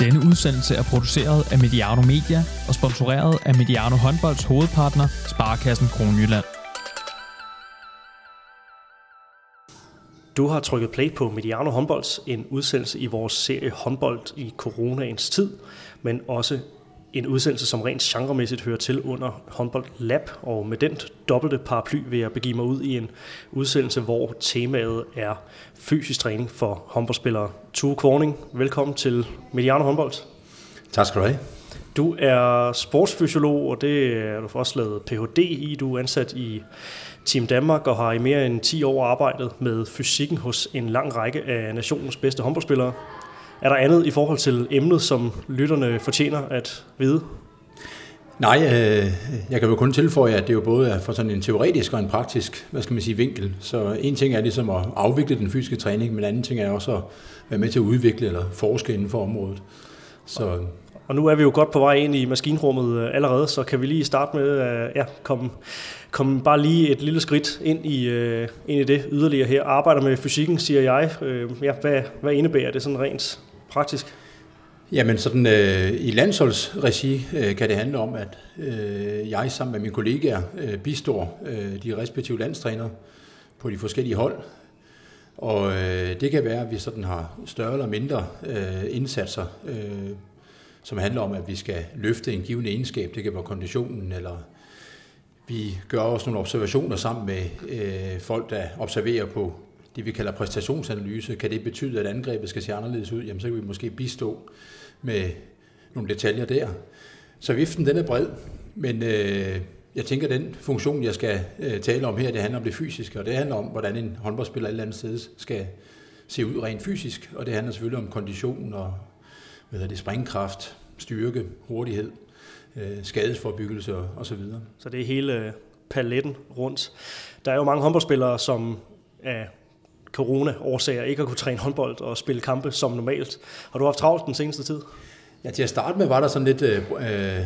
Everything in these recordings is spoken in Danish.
Denne udsendelse er produceret af Mediano Media og sponsoreret af Mediano Håndbolds hovedpartner, Sparkassen Kronjylland. Du har trykket play på Mediano Håndbolds, en udsendelse i vores serie håndbold i coronaens tid, men også en udsendelse, som rent genremæssigt hører til under håndbold lab, og med den dobbelte paraply vil jeg begive mig ud i en udsendelse, hvor temaet er fysisk træning for håndboldspillere. Tue Kvorning, velkommen til Mediano Håndbold. Tak skal du have. Du er sportsfysiolog, og det er du også lavet Ph.D. i. Du er ansat i Team Danmark og har i mere end 10 år arbejdet med fysikken hos en lang række af nationens bedste håndboldspillere. Er der andet i forhold til emnet, som lytterne fortjener at vide? Nej, øh, jeg kan jo kun tilføje, at det jo både er for sådan en teoretisk og en praktisk, hvad skal man sige, vinkel. Så en ting er ligesom at afvikle den fysiske træning, men en anden ting er også at være med til at udvikle eller forske inden for området. Så og nu er vi jo godt på vej ind i maskinrummet øh, allerede, så kan vi lige starte med at ja, komme, komme bare lige et lille skridt ind i, uh, ind i det yderligere her. Arbejder med fysikken, siger jeg. Ja, hvad, hvad indebærer det sådan rent praktisk? Jamen sådan øh, i landsholdsregi øh, kan det handle om, at øh, jeg sammen med mine kollegaer øh, bistår øh, de respektive landstrænere på de forskellige hold. Og øh, det kan være, at vi sådan har større eller mindre øh, indsatser, øh, som handler om, at vi skal løfte en given egenskab. Det kan være konditionen, eller vi gør også nogle observationer sammen med øh, folk, der observerer på det, vi kalder præstationsanalyse. Kan det betyde, at angrebet skal se anderledes ud? Jamen, så kan vi måske bistå med nogle detaljer der. Så viften den er bred, men øh, jeg tænker, at den funktion, jeg skal øh, tale om her, det handler om det fysiske, og det handler om, hvordan en håndboldspiller et eller andet sted skal se ud rent fysisk, og det handler selvfølgelig om kondition og hvad det, springkraft, styrke, hurtighed, øh, skadesforbyggelse og, så videre. Så det er hele paletten rundt. Der er jo mange håndboldspillere, som af corona-årsager ikke at kunne træne håndbold og spille kampe som normalt. Har du haft travlt den seneste tid? Ja, til at starte med var der sådan lidt øh, øh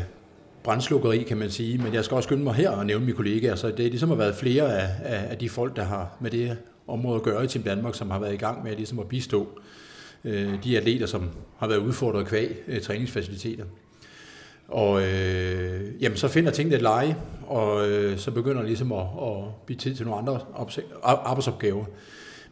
brændslukkeri, kan man sige, men jeg skal også skynde mig her og nævne mine kollegaer, så det er ligesom har været flere af, af, af de folk, der har med det område at gøre i Team Danmark, som har været i gang med ligesom at bistå øh, de atleter, som har været udfordret kvæg øh, træningsfaciliteter. Og øh, jamen, så finder tingene et leje, og øh, så begynder ligesom at, at blive tid til nogle andre arbejdsopgaver.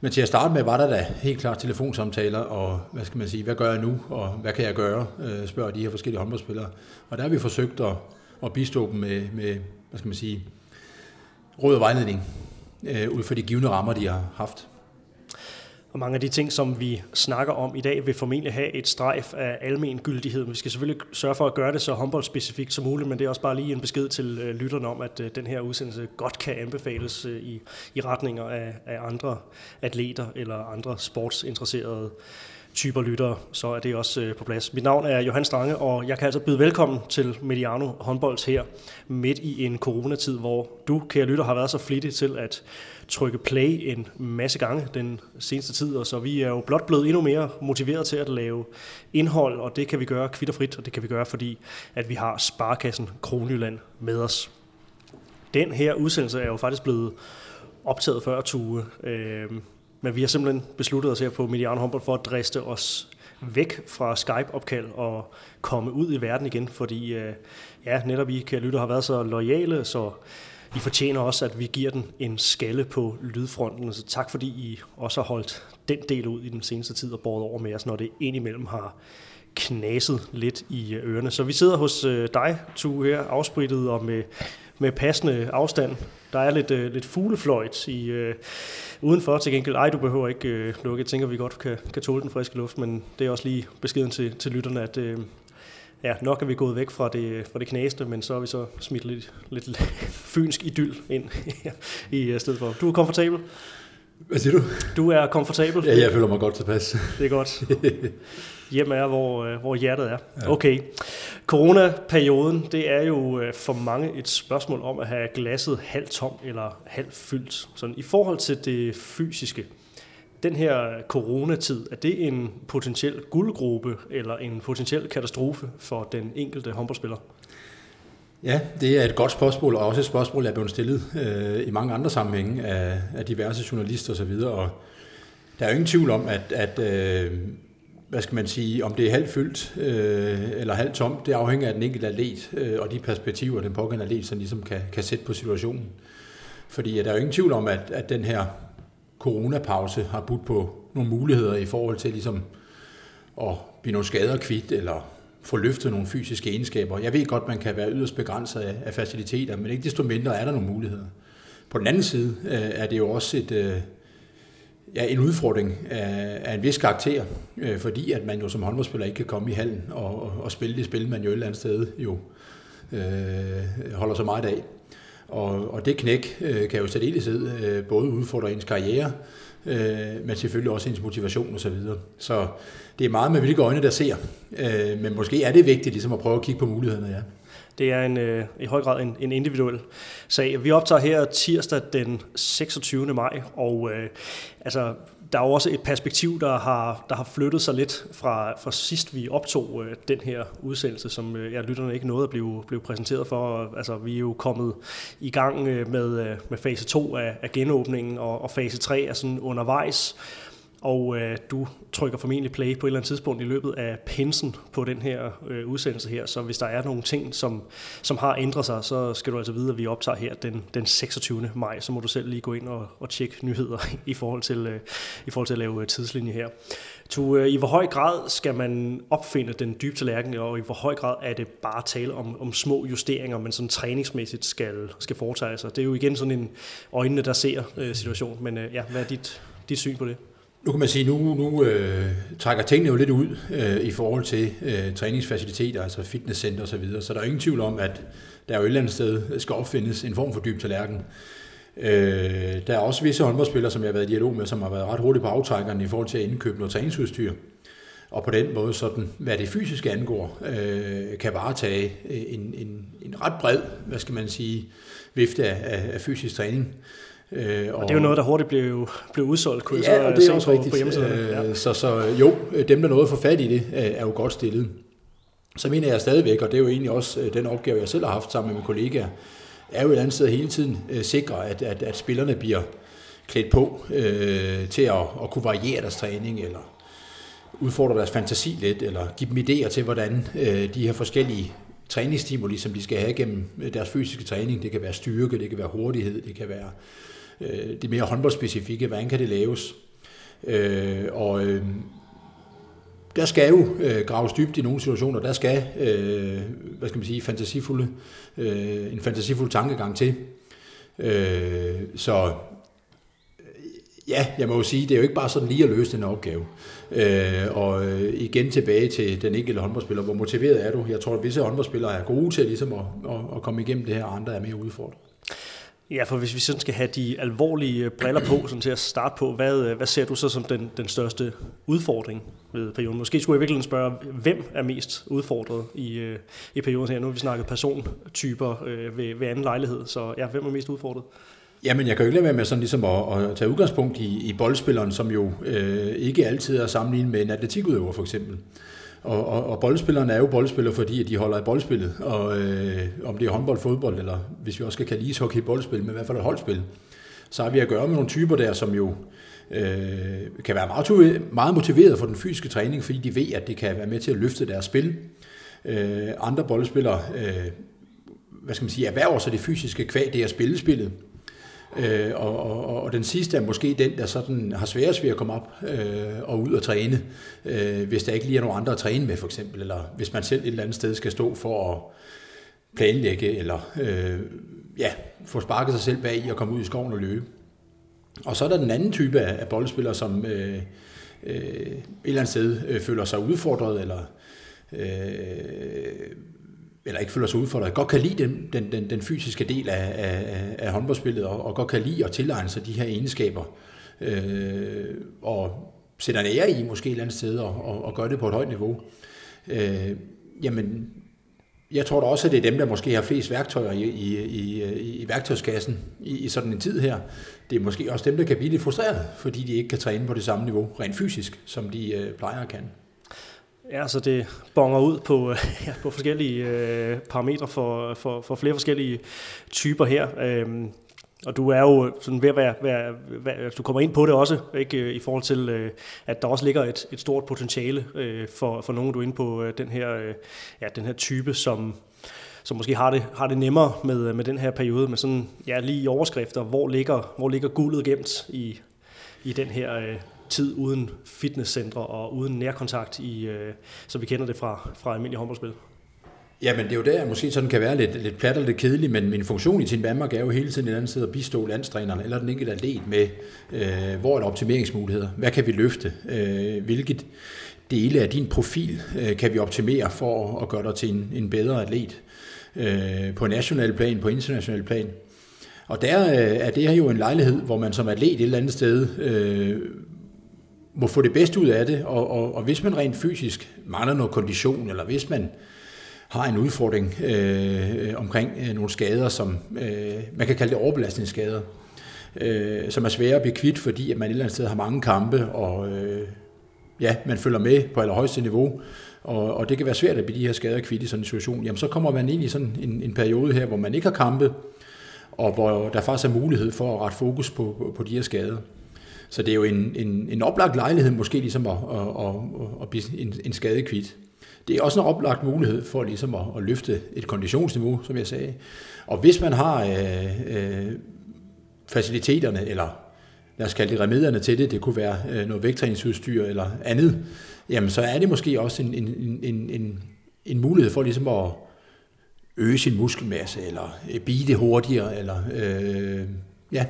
Men til at starte med var der da helt klart telefonsamtaler, og hvad skal man sige, hvad gør jeg nu, og hvad kan jeg gøre, øh, spørger de her forskellige håndboldspillere. Og der har vi forsøgt at, at bistå dem med, med, hvad skal man sige, råd og vejledning, øh, ud for de givende rammer, de har haft. Og mange af de ting, som vi snakker om i dag, vil formentlig have et strejf af almen gyldighed. Vi skal selvfølgelig sørge for at gøre det så håndboldspecifikt som muligt, men det er også bare lige en besked til øh, lytterne om, at øh, den her udsendelse godt kan anbefales øh, i, i retninger af, af andre atleter eller andre sportsinteresserede typer lyttere, så er det også på plads. Mit navn er Johan Strange, og jeg kan altså byde velkommen til Mediano håndbolds her, midt i en coronatid, hvor du, kære lytter, har været så flittig til at trykke play en masse gange den seneste tid, og så vi er jo blot blevet endnu mere motiveret til at lave indhold, og det kan vi gøre kvitterfrit, og det kan vi gøre, fordi at vi har Sparkassen Kronjylland med os. Den her udsendelse er jo faktisk blevet optaget før Tue, øh, men vi har simpelthen besluttet os her på Mediano Humboldt for at driste os væk fra Skype-opkald og komme ud i verden igen, fordi øh, ja, netop I, kære lytter, har været så lojale, så i fortjener også, at vi giver den en skalle på lydfronten. Så tak fordi I også har holdt den del ud i den seneste tid og båret over med os, når det indimellem har knaset lidt i ørerne. Så vi sidder hos øh, dig, Tu, her, afsprittet og med, med passende afstand. Der er lidt, øh, lidt fuglefløjt i, øh, udenfor til gengæld. Ej, du behøver ikke øh, lukke. Jeg tænker, vi godt kan, kan tåle den friske luft, men det er også lige beskeden til, til lytterne, at øh, ja, nok er vi gået væk fra det, fra det knæste, men så har vi så smidt lidt, lidt fynsk idyll ind i stedet for. Du er komfortabel? Hvad siger du? Du er komfortabel? Ja, jeg føler mig godt tilpas. Det er godt. Hjem er, hvor, øh, hvor hjertet er. Okay. Coronaperioden, det er jo øh, for mange et spørgsmål om at have glasset halvt tom eller halvt fyldt. Sådan, I forhold til det fysiske, den her coronatid, er det en potentiel guldgruppe eller en potentiel katastrofe for den enkelte håndboldspiller? Ja, det er et godt spørgsmål, og også et spørgsmål, der er blevet stillet øh, i mange andre sammenhænge af, af diverse journalister osv., og der er jo ingen tvivl om, at, at øh, hvad skal man sige, om det er halvt fyldt øh, eller halvt tomt, det afhænger af den enkelte atlet øh, og de perspektiver, den pågældende atlet som ligesom kan, kan sætte på situationen. Fordi der er jo ingen tvivl om, at, at den her coronapause har budt på nogle muligheder i forhold til ligesom at blive nogle skader kvidt, eller få løftet nogle fysiske egenskaber. Jeg ved godt, man kan være yderst begrænset af, af faciliteter, men ikke desto mindre er der nogle muligheder. På den anden side øh, er det jo også et, øh, ja, en udfordring af, af en vis karakter, øh, fordi at man jo som håndboldspiller ikke kan komme i hallen og, og, og spille det spil, man jo et eller andet sted jo øh, holder så meget af. Og, og det knæk øh, kan jo særdeleshed øh, både udfordre ens karriere, øh, men selvfølgelig også ens motivation osv. Så, videre. så det er meget med hvilke øjne, der ser. Øh, men måske er det vigtigt ligesom at prøve at kigge på mulighederne, ja. Det er en, øh, i høj grad en, en individuel sag. Vi optager her tirsdag den 26. maj, og øh, altså, der er jo også et perspektiv, der har, der har flyttet sig lidt fra, fra sidst vi optog øh, den her udsendelse, som øh, ja, lytterne ikke nåede at blive, blive præsenteret for. Altså, vi er jo kommet i gang øh, med, øh, med fase 2 af, af genåbningen, og, og fase 3 er sådan undervejs og øh, du trykker formentlig play på et eller andet tidspunkt i løbet af pensen på den her øh, udsendelse her, så hvis der er nogle ting, som, som har ændret sig, så skal du altså vide, at vi optager her den, den 26. maj, så må du selv lige gå ind og, og tjekke nyheder i forhold til, øh, i forhold til at lave øh, tidslinje her. Du, øh, I hvor høj grad skal man opfinde den dybe tallerken, og i hvor høj grad er det bare tale om, om små justeringer, man sådan træningsmæssigt skal, skal foretage sig? Det er jo igen sådan en øjnene, der ser øh, situation, men øh, ja, hvad er dit, dit syn på det? Nu kan man sige, nu, nu øh, trækker tingene jo lidt ud øh, i forhold til øh, træningsfaciliteter, altså fitnesscenter osv., så, videre. så der er ingen tvivl om, at der jo et eller andet sted øh, skal opfindes en form for dyb tallerken. Øh, der er også visse håndboldspillere, som jeg har været i dialog med, som har været ret hurtigt på aftrækkerne i forhold til at indkøbe noget træningsudstyr. Og på den måde, sådan, hvad det fysiske angår, øh, kan varetage øh, en, en, en ret bred, hvad skal man sige, vifte af, af, af fysisk træning. Øh, og, og det er jo noget, der hurtigt blev, blev udsolgt, kunne ja, jeg så det er også på, rigtigt. på hjemmesiden. Øh, ja. så, så jo, dem, der nåede at få fat i det, er jo godt stillet. Så mener jeg stadigvæk, og det er jo egentlig også øh, den opgave, jeg selv har haft sammen med mine kollegaer, er jo et andet sted hele tiden øh, sikre, at, at, at spillerne bliver klædt på øh, til at, at kunne variere deres træning, eller udfordre deres fantasi lidt, eller give dem idéer til, hvordan øh, de her forskellige træningsstimuli, som de skal have gennem deres fysiske træning, det kan være styrke, det kan være hurtighed, det kan være øh, Øh, det mere håndboldspecifikke, hvordan kan det laves? Øh, og øh, der skal jo øh, graves dybt i nogle situationer, der skal, øh, hvad skal man sige, fantasifulde, øh, en fantasifuld tankegang til. Øh, så ja, jeg må jo sige, det er jo ikke bare sådan lige at løse den opgave. Øh, og øh, igen tilbage til den enkelte håndboldspiller, hvor motiveret er du? Jeg tror, at visse håndboldspillere er gode til ligesom at, at, at komme igennem det her, og andre er mere udfordret. Ja, for hvis vi sådan skal have de alvorlige øh, briller på, sådan til at starte på, hvad, øh, hvad ser du så som den, den største udfordring ved perioden? Måske skulle jeg virkelig spørge, hvem er mest udfordret i, øh, i perioden her? Nu har vi snakket persontyper øh, ved, ved anden lejlighed, så ja, hvem er mest udfordret? Jamen, jeg kan jo ikke lade være med sådan ligesom at, at tage udgangspunkt i, i boldspilleren, som jo øh, ikke altid er sammenlignet med en atletikudøver for eksempel. Og, og, og boldspillerne er jo boldspillere, fordi at de holder i boldspillet, og øh, om det er håndbold, fodbold, eller hvis vi også skal kalde ishockey boldspil, men i hvert fald et holdspil, så har vi at gøre med nogle typer der, som jo øh, kan være meget, meget motiveret for den fysiske træning, fordi de ved, at det kan være med til at løfte deres spil. Øh, andre boldspillere, øh, hvad skal man sige, erhverver sig det fysiske kvæg, det er spillespillet, Øh, og, og, og den sidste er måske den, der sådan har sværest ved at komme op øh, og ud og træne, øh, hvis der ikke lige er nogen andre at træne med for eksempel, eller hvis man selv et eller andet sted skal stå for at planlægge, eller øh, ja, få sparket sig selv bag i og komme ud i skoven og løbe. Og så er der den anden type af, af boldspillere, som øh, øh, et eller andet sted øh, føler sig udfordret, eller øh, eller ikke føler sig udfordret, godt kan lide den, den, den, den fysiske del af, af, af håndboldspillet, og, og godt kan lide at tilegne sig de her egenskaber, øh, og sætter en ære i måske et eller andet sted, og, og, og gør det på et højt niveau. Øh, jamen, jeg tror da også, at det er dem, der måske har flest værktøjer i, i, i, i værktøjskassen i, i sådan en tid her. Det er måske også dem, der kan blive lidt frustreret, fordi de ikke kan træne på det samme niveau, rent fysisk, som de øh, plejer at kan. Ja, så det bonger ud på, øh, ja, på forskellige øh, parametre for, for, for flere forskellige typer her. Øhm, og du er jo sådan ved at være, være, være, altså, du kommer ind på det også, ikke, øh, i forhold til, øh, at der også ligger et, et stort potentiale øh, for, for nogen, du er inde på øh, den her, øh, ja, den her type, som, som måske har det, har det nemmere med, øh, med den her periode, men sådan, ja, lige i overskrifter, hvor ligger, hvor ligger guldet gemt i, i den her tid uden fitnesscentre og uden nærkontakt, i, øh, så vi kender det fra, fra almindelig håndboldspil? Ja, men det er jo der, jeg måske sådan kan være lidt, lidt plat og lidt kedelig, men min funktion i Team Danmark er jo hele tiden et andet sted at bistå landstrænerne eller den enkelte atlet med, øh, hvor er der optimeringsmuligheder? Hvad kan vi løfte? Øh, hvilket dele af din profil øh, kan vi optimere for at gøre dig til en, en bedre atlet? Øh, på national plan, på international plan. Og der øh, er det her jo en lejlighed, hvor man som atlet et eller andet sted øh, må få det bedste ud af det, og, og, og hvis man rent fysisk mangler noget kondition, eller hvis man har en udfordring øh, omkring øh, nogle skader, som øh, man kan kalde det overbelastningsskader, øh, som er svære at blive kvidt, fordi at man et eller andet sted har mange kampe, og øh, ja, man følger med på allerhøjeste niveau, og, og det kan være svært at blive de her skader kvidt i sådan en situation, jamen så kommer man ind i sådan en, en periode her, hvor man ikke har kampe, og hvor der faktisk er mulighed for at rette fokus på, på, på de her skader. Så det er jo en, en, en oplagt lejlighed måske ligesom at, at, at, at blive en, en skadekvidt. Det er også en oplagt mulighed for ligesom at, at løfte et konditionsniveau, som jeg sagde. Og hvis man har øh, øh, faciliteterne, eller lad os kalde det remedierne til det, det kunne være øh, noget vægttræningsudstyr eller andet, jamen så er det måske også en, en, en, en, en mulighed for ligesom at øge sin muskelmasse, eller bide det hurtigere, eller øh, ja,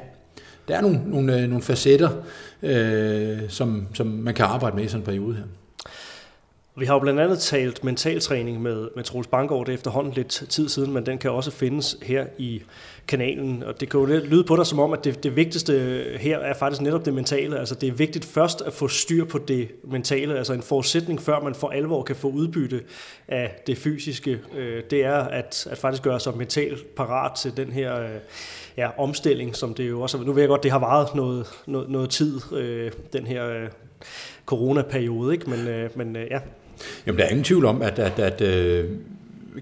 der er nogle, nogle, øh, nogle facetter, øh, som, som man kan arbejde med i sådan en periode her. Vi har jo blandt andet talt mentaltræning med, med Troels Banggaard, det er efterhånden lidt tid siden, men den kan også findes her i kanalen. Og det kan jo lyde på dig som om, at det, det vigtigste her er faktisk netop det mentale. Altså det er vigtigt først at få styr på det mentale, altså en forudsætning før man for alvor kan få udbytte af det fysiske. Øh, det er at, at faktisk gøre sig mentalt parat til den her øh, ja, omstilling, som det jo også Nu ved jeg godt, det har varet noget, noget, noget tid, øh, den her coronaperiode, ikke? Men, men ja, Jamen, der er ingen tvivl om, at, at, at øh,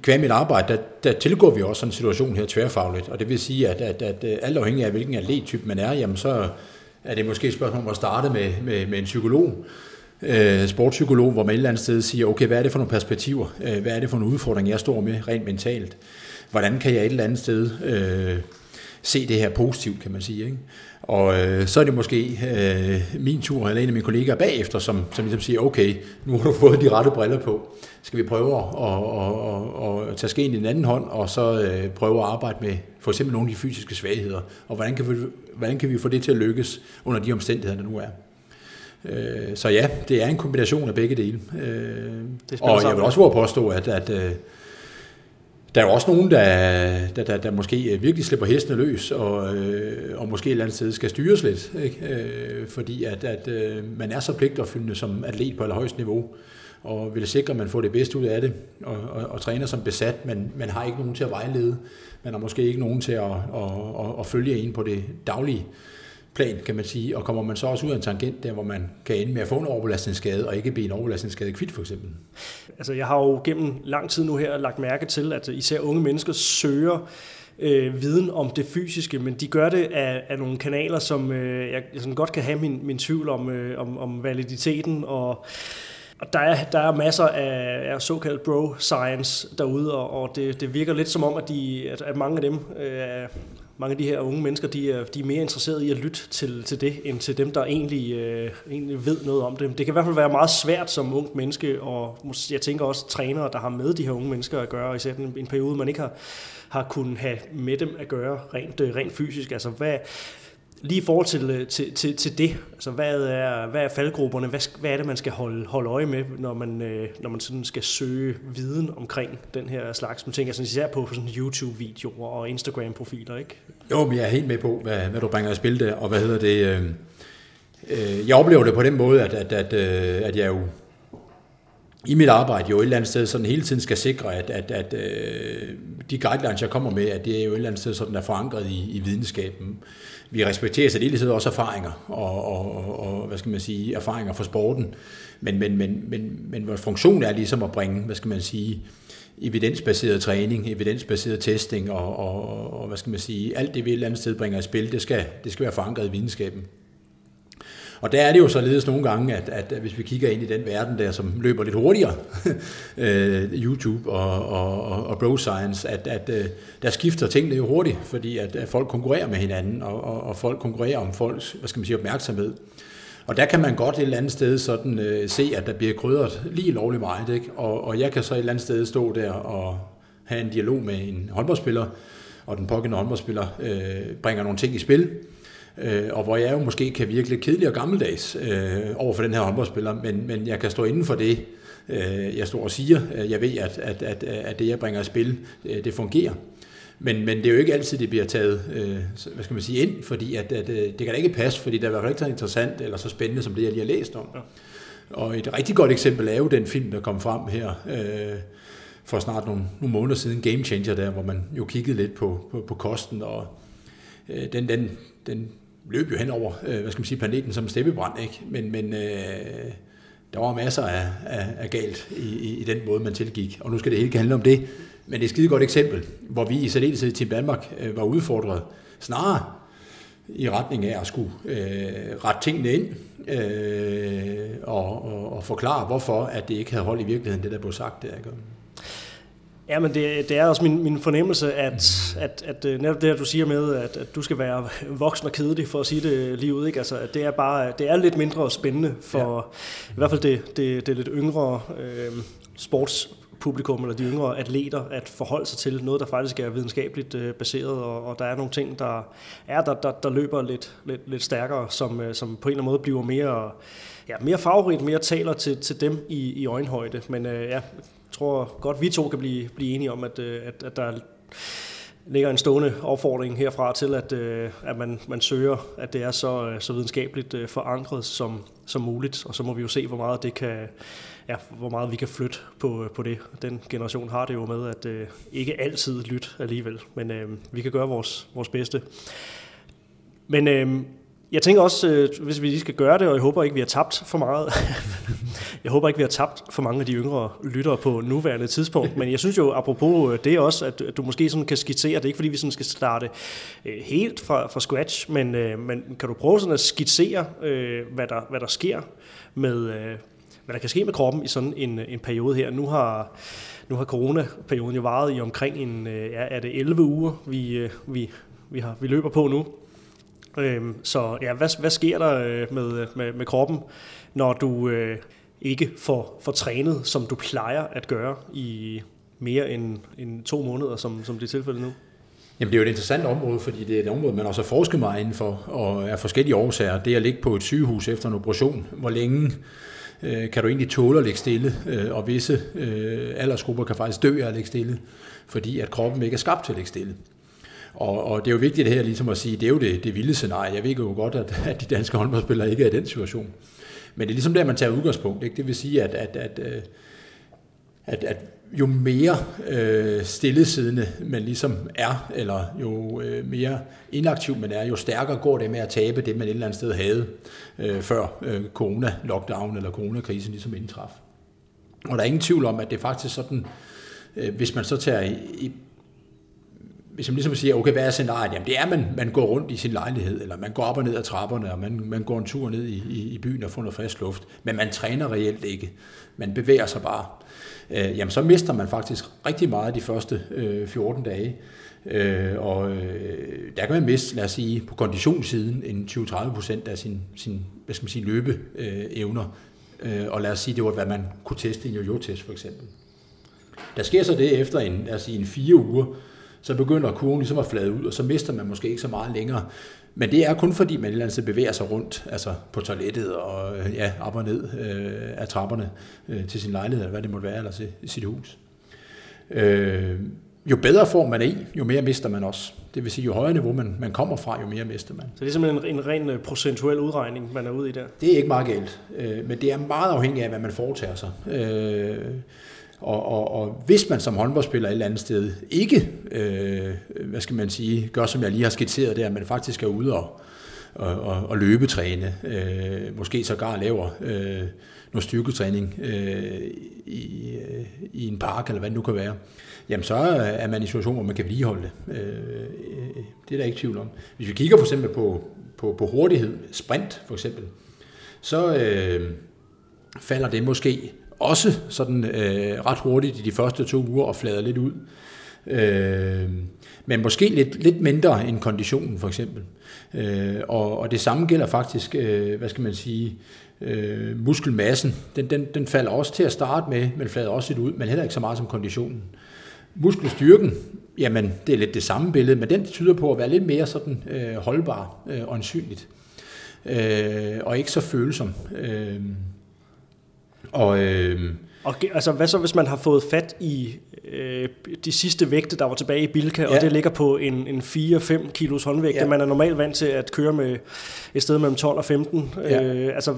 kvæm mit arbejde, der, der tilgår vi også sådan en situation her tværfagligt, og det vil sige, at, at, at, at alt afhængig af, hvilken atlettype man er, jamen så er det måske et spørgsmål om at starte med, med, med en psykolog, øh, sportspsykolog, hvor man et eller andet sted siger, okay, hvad er det for nogle perspektiver? Øh, hvad er det for en udfordring, jeg står med rent mentalt? Hvordan kan jeg et eller andet sted øh, se det her positivt, kan man sige. Ikke? Og øh, så er det måske øh, min tur, eller en af mine kollegaer bagefter, som, som ligesom siger, okay, nu har du fået de rette briller på. Skal vi prøve at, at, at, at tage skeen i den anden hånd, og så øh, prøve at arbejde med for eksempel nogle af de fysiske svagheder, og hvordan kan, vi, hvordan kan vi få det til at lykkes under de omstændigheder, der nu er. Øh, så ja, det er en kombination af begge dele. Øh, og jeg vil også våge påstå, at, at øh, der er jo også nogen, der, der, der, der måske øh, virkelig slipper hestene løs, og, øh, og måske et eller andet sted skal styres lidt, ikke? Øh, fordi at, at øh, man er så pligtopfyldende som atlet på allerhøjst niveau, og vil sikre, at man får det bedste ud af det, og, og, og træner som besat, men man har ikke nogen til at vejlede, man har måske ikke nogen til at, at, at, at følge en på det daglige plan, kan man sige, og kommer man så også ud af en tangent der, hvor man kan ende med at få en overbelastningsskade, og ikke blive en overbelastningsskade kvidt for eksempel? Altså jeg har jo gennem lang tid nu her lagt mærke til, at især unge mennesker søger øh, viden om det fysiske, men de gør det af, af nogle kanaler, som øh, jeg, jeg sådan godt kan have min, min tvivl om, øh, om, om validiteten og og der er, der er masser af, af såkaldt bro-science derude, og, og det, det virker lidt som om, at, de, at, at mange af dem øh, mange af de her unge mennesker, de er, de er mere interesserede i at lytte til, til det, end til dem, der egentlig, øh, egentlig ved noget om det. Det kan i hvert fald være meget svært som ung menneske, og jeg tænker også trænere, der har med de her unge mennesker at gøre, især en, en periode, man ikke har, har kunnet have med dem at gøre rent, øh, rent fysisk. Altså, hvad, Lige i forhold til, øh, til, til, til det, altså hvad er, hvad er faldgrupperne, hvad, hvad er det, man skal holde, holde øje med, når man, øh, når man sådan skal søge viden omkring den her slags? Man tænker sådan især på, på sådan YouTube-videoer og Instagram-profiler, ikke? Jo, men jeg er helt med på, hvad, hvad du bringer i spil der, og hvad hedder det... Øh, øh, jeg oplever det på den måde, at, at, at, øh, at jeg jo i mit arbejde jo et eller andet sted sådan hele tiden skal sikre, at, at, at øh, de guidelines, jeg kommer med, at det er jo et eller andet sted sådan er forankret i, i videnskaben. Vi respekterer så også erfaringer, og, og, og, hvad skal man sige, erfaringer fra sporten. Men, men, men, men, men vores funktion er ligesom at bringe, hvad skal man sige, evidensbaseret træning, evidensbaseret testing og, og, og hvad skal man sige, alt det vi et eller andet sted bringer i spil, det skal, det skal være forankret i videnskaben. Og der er det jo således nogle gange, at, at hvis vi kigger ind i den verden der, som løber lidt hurtigere, øh, YouTube og, og, og bro science, at, at øh, der skifter tingene jo hurtigt, fordi at, at folk konkurrerer med hinanden, og, og, og folk konkurrerer om folks hvad skal man sige, opmærksomhed. Og der kan man godt et eller andet sted sådan, øh, se, at der bliver krydret lige lovligt meget. Ikke? Og, og jeg kan så et eller andet sted stå der og have en dialog med en håndboldspiller, og den pågældende håndboldspiller øh, bringer nogle ting i spil, øh, og hvor jeg jo måske kan virke lidt kedelig og gammeldags øh, over for den her håndboldspiller, men, men jeg kan stå inden for det, øh, jeg står og siger. Jeg ved, at, at, at, at det, jeg bringer i spil, øh, det fungerer. Men, men det er jo ikke altid, det bliver taget øh, hvad skal man sige, ind, fordi at, at, øh, det kan da ikke passe, fordi det er i hvert fald ikke så interessant eller så spændende, som det, jeg lige har læst om. Ja. Og et rigtig godt eksempel er jo den film, der kom frem her øh, for snart nogle, nogle måneder siden, Game Changer der, hvor man jo kiggede lidt på, på, på kosten, og øh, den, den, den løb jo hen over, øh, hvad skal man sige, planeten som steppebrand, ikke? Men, men øh, der var masser af, af, af galt i, i, i den måde, man tilgik, og nu skal det hele handle om det. Men det er et skide godt eksempel, hvor vi i særdeleshed til Danmark øh, var udfordret snarere i retning af at skulle øh, rette tingene ind øh, og, og, og forklare, hvorfor at det ikke havde hold i virkeligheden, det der blev sagt der. Ikke? Ja, men det, det er også min, min fornemmelse, at, at, at, at netop det, at du siger med, at, at du skal være voksen og kedelig, for at sige det lige ud, ikke? Altså, at det er bare det er lidt mindre spændende for ja. i hvert fald det, det, det lidt yngre øh, sports publikum eller de yngre atleter at forholde sig til noget, der faktisk er videnskabeligt øh, baseret, og, og der er nogle ting, der er der, der, der løber lidt, lidt, lidt stærkere, som, øh, som på en eller anden måde bliver mere, ja, mere farverigt, mere taler til, til dem i, i øjenhøjde. Men øh, ja, tror godt, vi to kan blive, blive enige om, at, øh, at, at der ligger en stående opfordring herfra til, at, øh, at man, man søger, at det er så, øh, så videnskabeligt forankret som, som muligt, og så må vi jo se, hvor meget det kan, ja, hvor meget vi kan flytte på, på det. Den generation har det jo med, at øh, ikke altid lytte alligevel, men øh, vi kan gøre vores, vores bedste. Men øh, jeg tænker også, øh, hvis vi lige skal gøre det, og jeg håber ikke, vi har tabt for meget. jeg håber ikke, vi har tabt for mange af de yngre lyttere på nuværende tidspunkt. Men jeg synes jo, apropos øh, det også, at du måske sådan kan skitsere, det er ikke fordi, vi sådan skal starte øh, helt fra, fra scratch, men, men kan du prøve sådan at skitsere, hvad der, hvad der sker med, hvad der kan ske med kroppen i sådan en, en periode her. Nu har, nu har coronaperioden jo varet i omkring en, ja, er det 11 uger, vi, vi, vi, har, vi løber på nu. Øhm, så ja, hvad, hvad sker der øh, med, med, med kroppen, når du øh, ikke får, får trænet, som du plejer at gøre i mere end, end to måneder, som, som det er tilfældet nu? Jamen det er jo et interessant område, fordi det er et område, man også har forsket meget indenfor, og af forskellige årsager. Det at ligge på et sygehus efter en operation, hvor længe øh, kan du egentlig tåle at ligge stille, øh, og visse øh, aldersgrupper kan faktisk dø af at ligge stille, fordi at kroppen ikke er skabt til at ligge stille. Og, og det er jo vigtigt her ligesom at sige, det er jo det, det vilde scenarie. Jeg ved jo godt, at, at de danske håndboldspillere ikke er i den situation. Men det er ligesom der, man tager udgangspunkt. Ikke? Det vil sige, at, at, at, øh, at, at jo mere øh, stillesiddende man ligesom er, eller jo øh, mere inaktiv man er, jo stærkere går det med at tabe det, man et eller andet sted havde øh, før øh, corona-lockdown eller coronakrisen ligesom indtraf. Og der er ingen tvivl om, at det er faktisk sådan, øh, hvis man så tager i, i hvis man ligesom siger, okay, hvad er scenariet? Jamen det er, at man, man går rundt i sin lejlighed, eller man går op og ned ad trapperne, og man, man går en tur ned i, i, i byen og får noget frisk luft, men man træner reelt ikke. Man bevæger sig bare. Øh, jamen så mister man faktisk rigtig meget de første øh, 14 dage. Øh, og øh, der kan man miste, lad os sige, på konditionssiden en 20-30 procent af sin, sin hvad skal man sige, løbeevner. Øh, øh, og lad os sige, det var, hvad man kunne teste i en jo-test for eksempel. Der sker så det efter en, lad os sige, en fire uger, så begynder kurven ligesom at flade ud, og så mister man måske ikke så meget længere. Men det er kun fordi, man et eller andet bevæger sig rundt, altså på toilettet og øh, ja, op og ned øh, af trapperne øh, til sin lejlighed, eller hvad det måtte være, eller til sit hus. Øh, jo bedre form man er i, jo mere mister man også. Det vil sige, jo højere niveau man, man kommer fra, jo mere mister man. Så det er simpelthen en, en ren øh, procentuel udregning, man er ude i der? Det er ikke meget galt, øh, men det er meget afhængigt af, hvad man foretager sig. Øh, og, og, og hvis man som håndboldspiller et eller andet sted ikke, øh, hvad skal man sige, gør som jeg lige har skitseret der, men faktisk er ude og, og, og, og løbetræne, øh, måske sågar laver øh, noget styrketræning øh, i, øh, i en park, eller hvad det nu kan være, jamen så er man i en situation, hvor man kan vedligeholde det. Øh, øh, det er der ikke tvivl om. Hvis vi kigger for eksempel på, på, på hurtighed, sprint for eksempel, så øh, falder det måske også sådan øh, ret hurtigt i de første to uger og flader lidt ud. Øh, men måske lidt, lidt mindre end konditionen for eksempel. Øh, og, og det samme gælder faktisk, øh, hvad skal man sige, øh, muskelmassen. Den, den, den falder også til at starte med, men flader også lidt ud, men heller ikke så meget som konditionen. Muskelstyrken, jamen det er lidt det samme billede, men den tyder på at være lidt mere sådan øh, holdbar øh, og ansynligt. Øh, og ikke så følsom. Øh, og, øh, og altså, hvad så, hvis man har fået fat i øh, de sidste vægte, der var tilbage i Bilka, ja. og det ligger på en, en 4-5 kilos håndvægt, ja. man er normalt vant til at køre med et sted mellem 12 og 15. Ja. Øh, altså,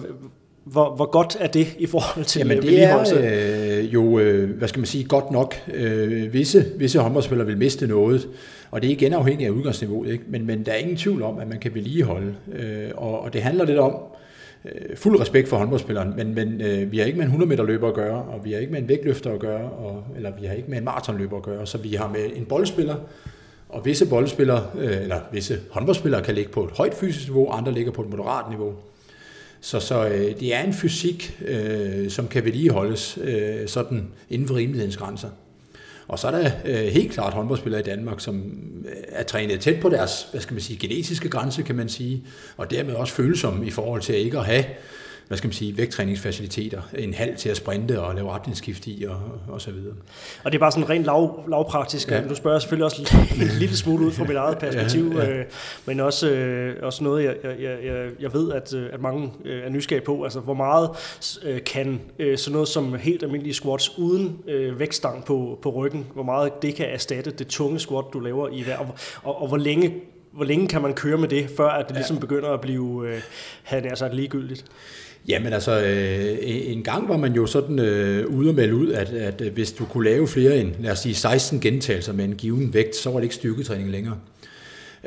hvor, hvor godt er det i forhold til Jamen, det er øh, jo, øh, hvad skal man sige, godt nok. Øh, visse, visse håndboldspillere vil miste noget, og det er igen afhængigt af udgangsniveauet, ikke? Men, men der er ingen tvivl om, at man kan vedligeholde. Øh, og, og det handler lidt om, øh, fuld respekt for håndboldspilleren, men, men øh, vi har ikke med en 100 meter løber at gøre, og vi har ikke med en vægtløfter at gøre, og, eller vi har ikke med en maratonløber at gøre, så vi har med en boldspiller, og visse boldspillere, øh, eller visse håndboldspillere kan ligge på et højt fysisk niveau, andre ligger på et moderat niveau. Så, så øh, det er en fysik, øh, som kan vedligeholdes øh, sådan inden for rimelighedens grænser. Og så er der øh, helt klart håndboldspillere i Danmark, som øh, er trænet tæt på deres, hvad skal man sige, genetiske grænse, kan man sige, og dermed også følsomme i forhold til ikke at have hvad skal man sige, vægttræningsfaciliteter, en halv til at sprinte og lave retningsskift i og, og så videre. Og det er bare sådan rent lav, lavpraktisk. Ja. Du spørger selvfølgelig også en lille smule ud fra mit eget perspektiv, ja, ja. Øh, men også, øh, også noget, jeg, jeg, jeg, jeg ved, at, øh, at mange øh, er nysgerrige på. Altså, hvor meget øh, kan øh, sådan noget som helt almindelige squats uden øh, vægtstang på, på ryggen, hvor meget det kan erstatte det tunge squat, du laver i hver, og, og, og hvor længe hvor længe kan man køre med det, før at det ligesom begynder at blive, øh, have det altså ligegyldigt? Jamen altså, øh, en gang var man jo sådan øh, ude og melde ud, at, at øh, hvis du kunne lave flere end, lad os sige, 16 gentagelser med en given vægt, så var det ikke styrketræning længere.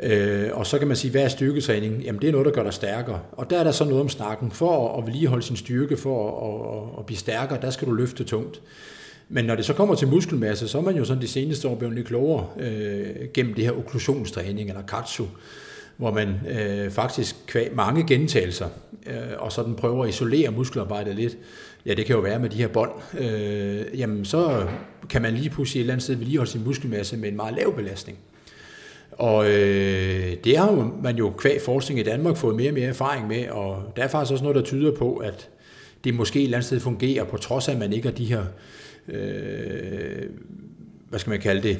Øh, og så kan man sige, hvad er styrketræning? Jamen det er noget, der gør dig stærkere. Og der er der så noget om snakken. For at vedligeholde sin styrke, for at, at, at blive stærkere, der skal du løfte tungt. Men når det så kommer til muskelmasse, så er man jo sådan de seneste år blevet lidt klogere øh, gennem det her okklusionstræning, eller katsu, hvor man øh, faktisk kvæg mange gentagelser, øh, og sådan prøver at isolere muskelarbejdet lidt, ja det kan jo være med de her bånd, øh, jamen så kan man lige pludselig et eller andet sted vedligeholde sin muskelmasse med en meget lav belastning. Og øh, det har jo, man jo kvæg forskning i Danmark fået mere og mere erfaring med, og der er faktisk også noget, der tyder på, at det måske et eller andet sted fungerer, på trods af, at man ikke har de her, øh, hvad skal man kalde det,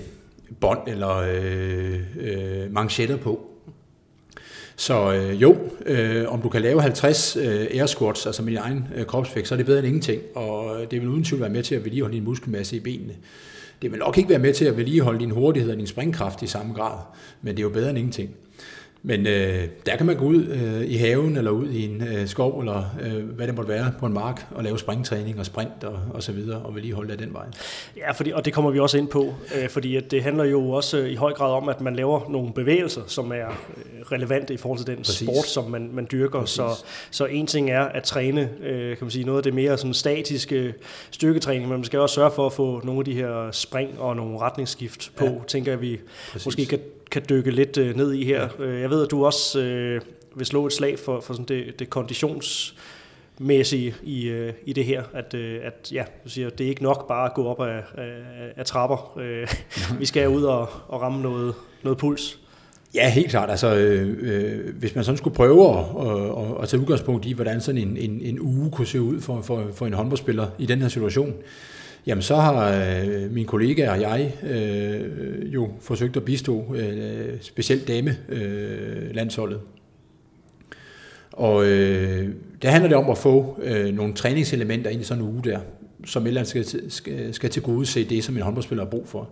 bånd eller øh, øh, manchetter på. Så øh, jo, øh, om du kan lave 50 øh, air squats, altså med din egen øh, kropsvægt, så er det bedre end ingenting, og øh, det vil uden tvivl være med til at vedligeholde din muskelmasse i benene. Det vil nok ikke være med til at vedligeholde din hurtighed og din springkraft i samme grad, men det er jo bedre end ingenting. Men øh, der kan man gå ud øh, i haven eller ud i en øh, skov eller øh, hvad det måtte være på en mark og lave springtræning og sprint og, og så videre og vedligeholde det den vej. Ja, fordi, og det kommer vi også ind på, øh, fordi at det handler jo også øh, i høj grad om, at man laver nogle bevægelser, som er øh, relevante i forhold til den Præcis. sport, som man, man dyrker. Så, så en ting er at træne øh, kan man sige, noget af det mere sådan statiske styrketræning, men man skal også sørge for at få nogle af de her spring og nogle retningsskift på, ja. tænker jeg, vi Præcis. måske kan kan dykke lidt øh, ned i her. Øh, jeg ved, at du også øh, vil slå et slag for, for sådan det, det konditionsmæssige i, øh, i det her, at, øh, at ja, du siger, det er ikke nok bare at gå op af, af, af trapper. Øh, vi skal ud og, og ramme noget, noget puls. Ja, helt klart. Altså, øh, øh, hvis man sådan skulle prøve at, at, at tage udgangspunkt i, hvordan sådan en, en, en uge kunne se ud for, for, for en håndboldspiller i den her situation, Jamen så har øh, min kollega og jeg øh, jo forsøgt at bistå øh, specielt dame øh, landsholdet. Og øh, der handler det om at få øh, nogle træningselementer ind i sådan en uge der, som ellers skal, skal, skal til gode se det, som en håndboldspiller har brug for.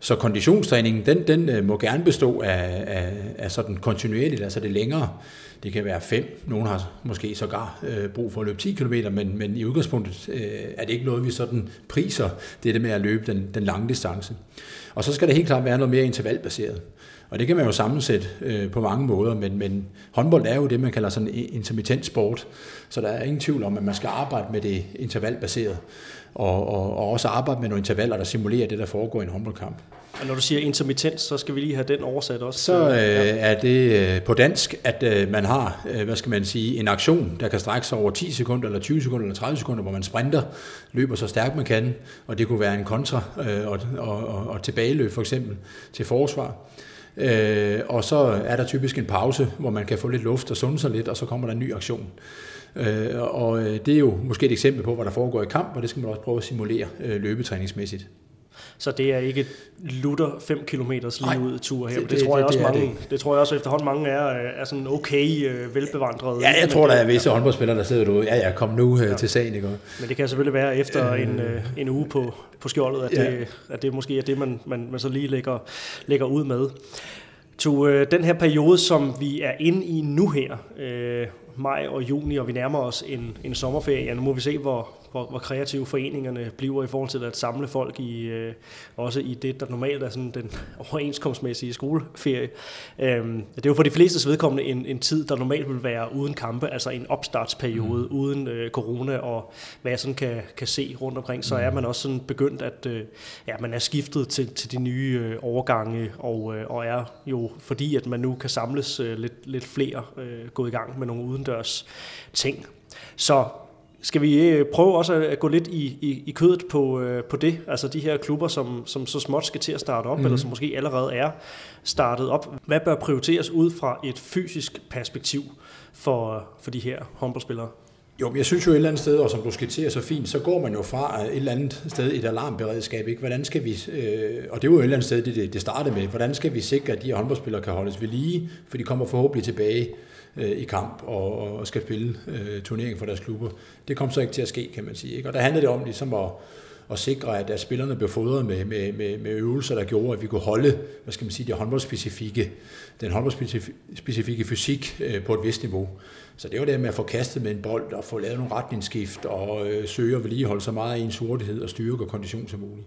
Så konditionstræningen, den, den øh, må gerne bestå af, af, af sådan kontinuerligt, altså det længere. Det kan være 5, nogen har måske sågar øh, brug for at løbe 10 km, men, men i udgangspunktet øh, er det ikke noget, vi sådan priser, det med at løbe den, den lange distance. Og så skal det helt klart være noget mere intervalbaseret. Og det kan man jo sammensætte øh, på mange måder, men, men håndbold er jo det, man kalder sådan en intermittent sport, så der er ingen tvivl om, at man skal arbejde med det intervalbaseret, og, og, og også arbejde med nogle intervaller, der simulerer det, der foregår i en håndboldkamp. Og når du siger intermittens, så skal vi lige have den oversat også. Så øh, er det øh, på dansk, at øh, man har, øh, hvad skal man sige, en aktion, der kan strække sig over 10 sekunder, eller 20 sekunder, eller 30 sekunder, hvor man sprinter, løber så stærkt man kan, og det kunne være en kontra øh, og, og, og, og tilbageløb for eksempel til forsvar. Øh, og så er der typisk en pause, hvor man kan få lidt luft og sunde sig lidt, og så kommer der en ny aktion. Øh, og øh, det er jo måske et eksempel på, hvad der foregår i kamp, og det skal man også prøve at simulere øh, løbetræningsmæssigt. Så det er ikke lutter 5 km lige ud tur her. Det, det, tror jeg også det, mange, det. det tror jeg også efterhånden mange er, er sådan okay uh, velbevandrede. Ja, jeg tror der er visse ja. håndboldspillere der sidder derude. Ja, ja, kom nu ja. til sagen, ikke? Men det kan selvfølgelig være efter øh. en, uh, en uge på, på skjoldet, at, ja. det, at det måske er det man, man, man så lige lægger, lægger ud med. To, uh, den her periode, som vi er inde i nu her, uh, maj og juni, og vi nærmer os en, en sommerferie. Ja, nu må vi se, hvor, hvor, hvor kreative foreningerne bliver i forhold til at samle folk i øh, også i det, der normalt er sådan den overenskomstmæssige skoleferie. Øhm, det er jo for de fleste vedkommende en, en tid, der normalt vil være uden kampe, altså en opstartsperiode mm. uden øh, corona og hvad jeg sådan kan, kan se rundt omkring, så mm. er man også sådan begyndt at øh, ja, man er skiftet til, til de nye øh, overgange og, øh, og er jo fordi at man nu kan samles øh, lidt, lidt flere øh, gå i gang med nogle udendørs ting. Så skal vi øh, prøve også at gå lidt i, i, i kødet på, øh, på det? Altså de her klubber, som, som så småt skal til at starte op, mm. eller som måske allerede er startet op. Hvad bør prioriteres ud fra et fysisk perspektiv for, for de her håndboldspillere? Jo, jeg synes jo et eller andet sted, og som du skitserer så fint, så går man jo fra et eller andet sted et alarmberedskab. Ikke? Hvordan skal vi, øh, og det var jo et eller andet sted, det, det startede med, hvordan skal vi sikre, at de her håndboldspillere kan holdes ved lige, for de kommer forhåbentlig tilbage øh, i kamp og, og skal spille øh, turnering for deres klubber. Det kom så ikke til at ske, kan man sige. Ikke? Og der handlede det om ligesom at, at sikre, at, at spillerne blev fodret med, med, med, med øvelser, der gjorde, at vi kunne holde hvad skal man sige, det håndboldspecifikke, den håndboldspecifikke fysik øh, på et vist niveau. Så det var det med at få kastet med en bold og få lavet nogle retningsskift og øh, søge at vedligeholde så meget af ens hurtighed og styrke og kondition som muligt.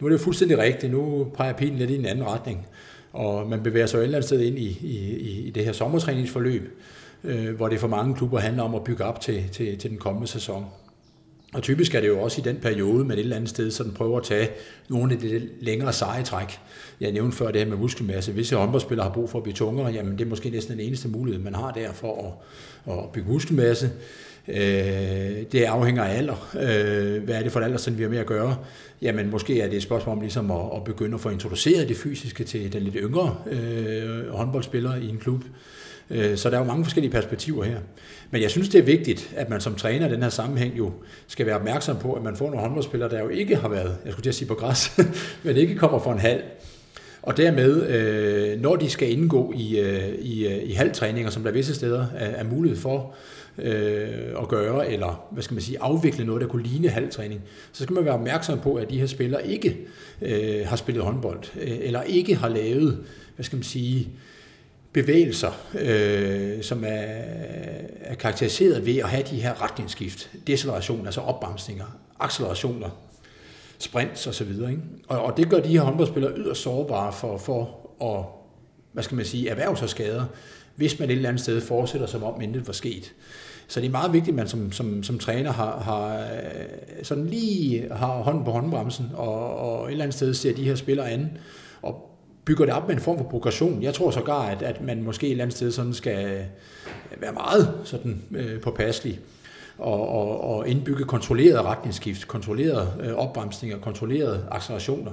Nu er det jo fuldstændig rigtigt. Nu peger pilen lidt i en anden retning. Og man bevæger sig jo et eller andet sted ind i, i, i det her sommertræningsforløb, øh, hvor det for mange klubber handler om at bygge op til, til, til den kommende sæson. Og typisk er det jo også i den periode, man et eller andet sted sådan prøver at tage nogle af de længere seje træk. Jeg nævnte før det her med muskelmasse. Hvis en har brug for at blive tungere, jamen det er måske næsten den eneste mulighed, man har der for at, at bygge muskelmasse. Øh, det afhænger af alder. Øh, hvad er det for et alder, som vi har med at gøre? Jamen måske er det et spørgsmål om ligesom at, at begynde at få introduceret det fysiske til den lidt yngre øh, håndboldspiller i en klub. Øh, så der er jo mange forskellige perspektiver her. Men jeg synes, det er vigtigt, at man som træner i den her sammenhæng jo skal være opmærksom på, at man får nogle håndboldspillere, der jo ikke har været, jeg skulle til at sige på græs, men ikke kommer fra en halv. Og dermed, øh, når de skal indgå i, øh, i, øh, i halvtræninger, som der visse steder er, er mulighed for øh, øh, at gøre, eller hvad skal man sige, afvikle noget, der kunne ligne halvtræning, så skal man være opmærksom på, at de her spillere ikke øh, har spillet håndbold, øh, eller ikke har lavet, hvad skal man sige, bevægelser, øh, som er, er karakteriseret ved at have de her retningsskift, deceleration, altså opbremsninger, accelerationer, sprints osv. Ikke? Og, og det gør de her håndboldspillere yderst sårbare for, for at hvad skal man sige, erhverve sig skader, hvis man et eller andet sted fortsætter som om intet var sket. Så det er meget vigtigt, at man som, som, som træner har, har, øh, sådan lige har hånden på håndbremsen og, og et eller andet sted ser de her spillere an og bygger det op med en form for progression. Jeg tror sågar, at, at man måske et eller andet sted sådan skal øh, være meget sådan, øh, påpasselig og, og, og indbygge kontrollerede retningsskift, kontrollerede øh, opbremsninger, kontrollerede accelerationer.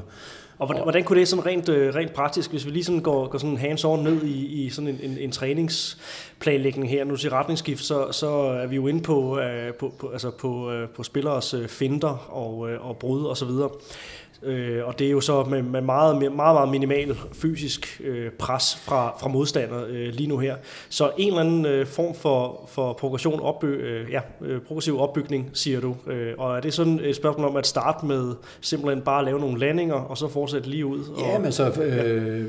Og hvordan, hvordan kunne det sådan rent, øh, rent praktisk, hvis vi lige sådan går, går sådan hands-on ned i, i sådan en, en, en træningsplanlægning her, nu til retningsskift, så, så er vi jo inde på, øh, på, på, altså på, øh, på spillers øh, finder og, øh, og brud og så videre. Øh, og det er jo så med, med meget, meget, meget minimal fysisk øh, pres fra, fra modstander øh, lige nu her. Så en eller anden øh, form for, for progression, opby, øh, ja, øh, progressiv opbygning, siger du. Øh, og er det sådan et spørgsmål om at starte med simpelthen bare at lave nogle landinger, og så fortsætte lige ud? Og, ja, men så... Øh, ja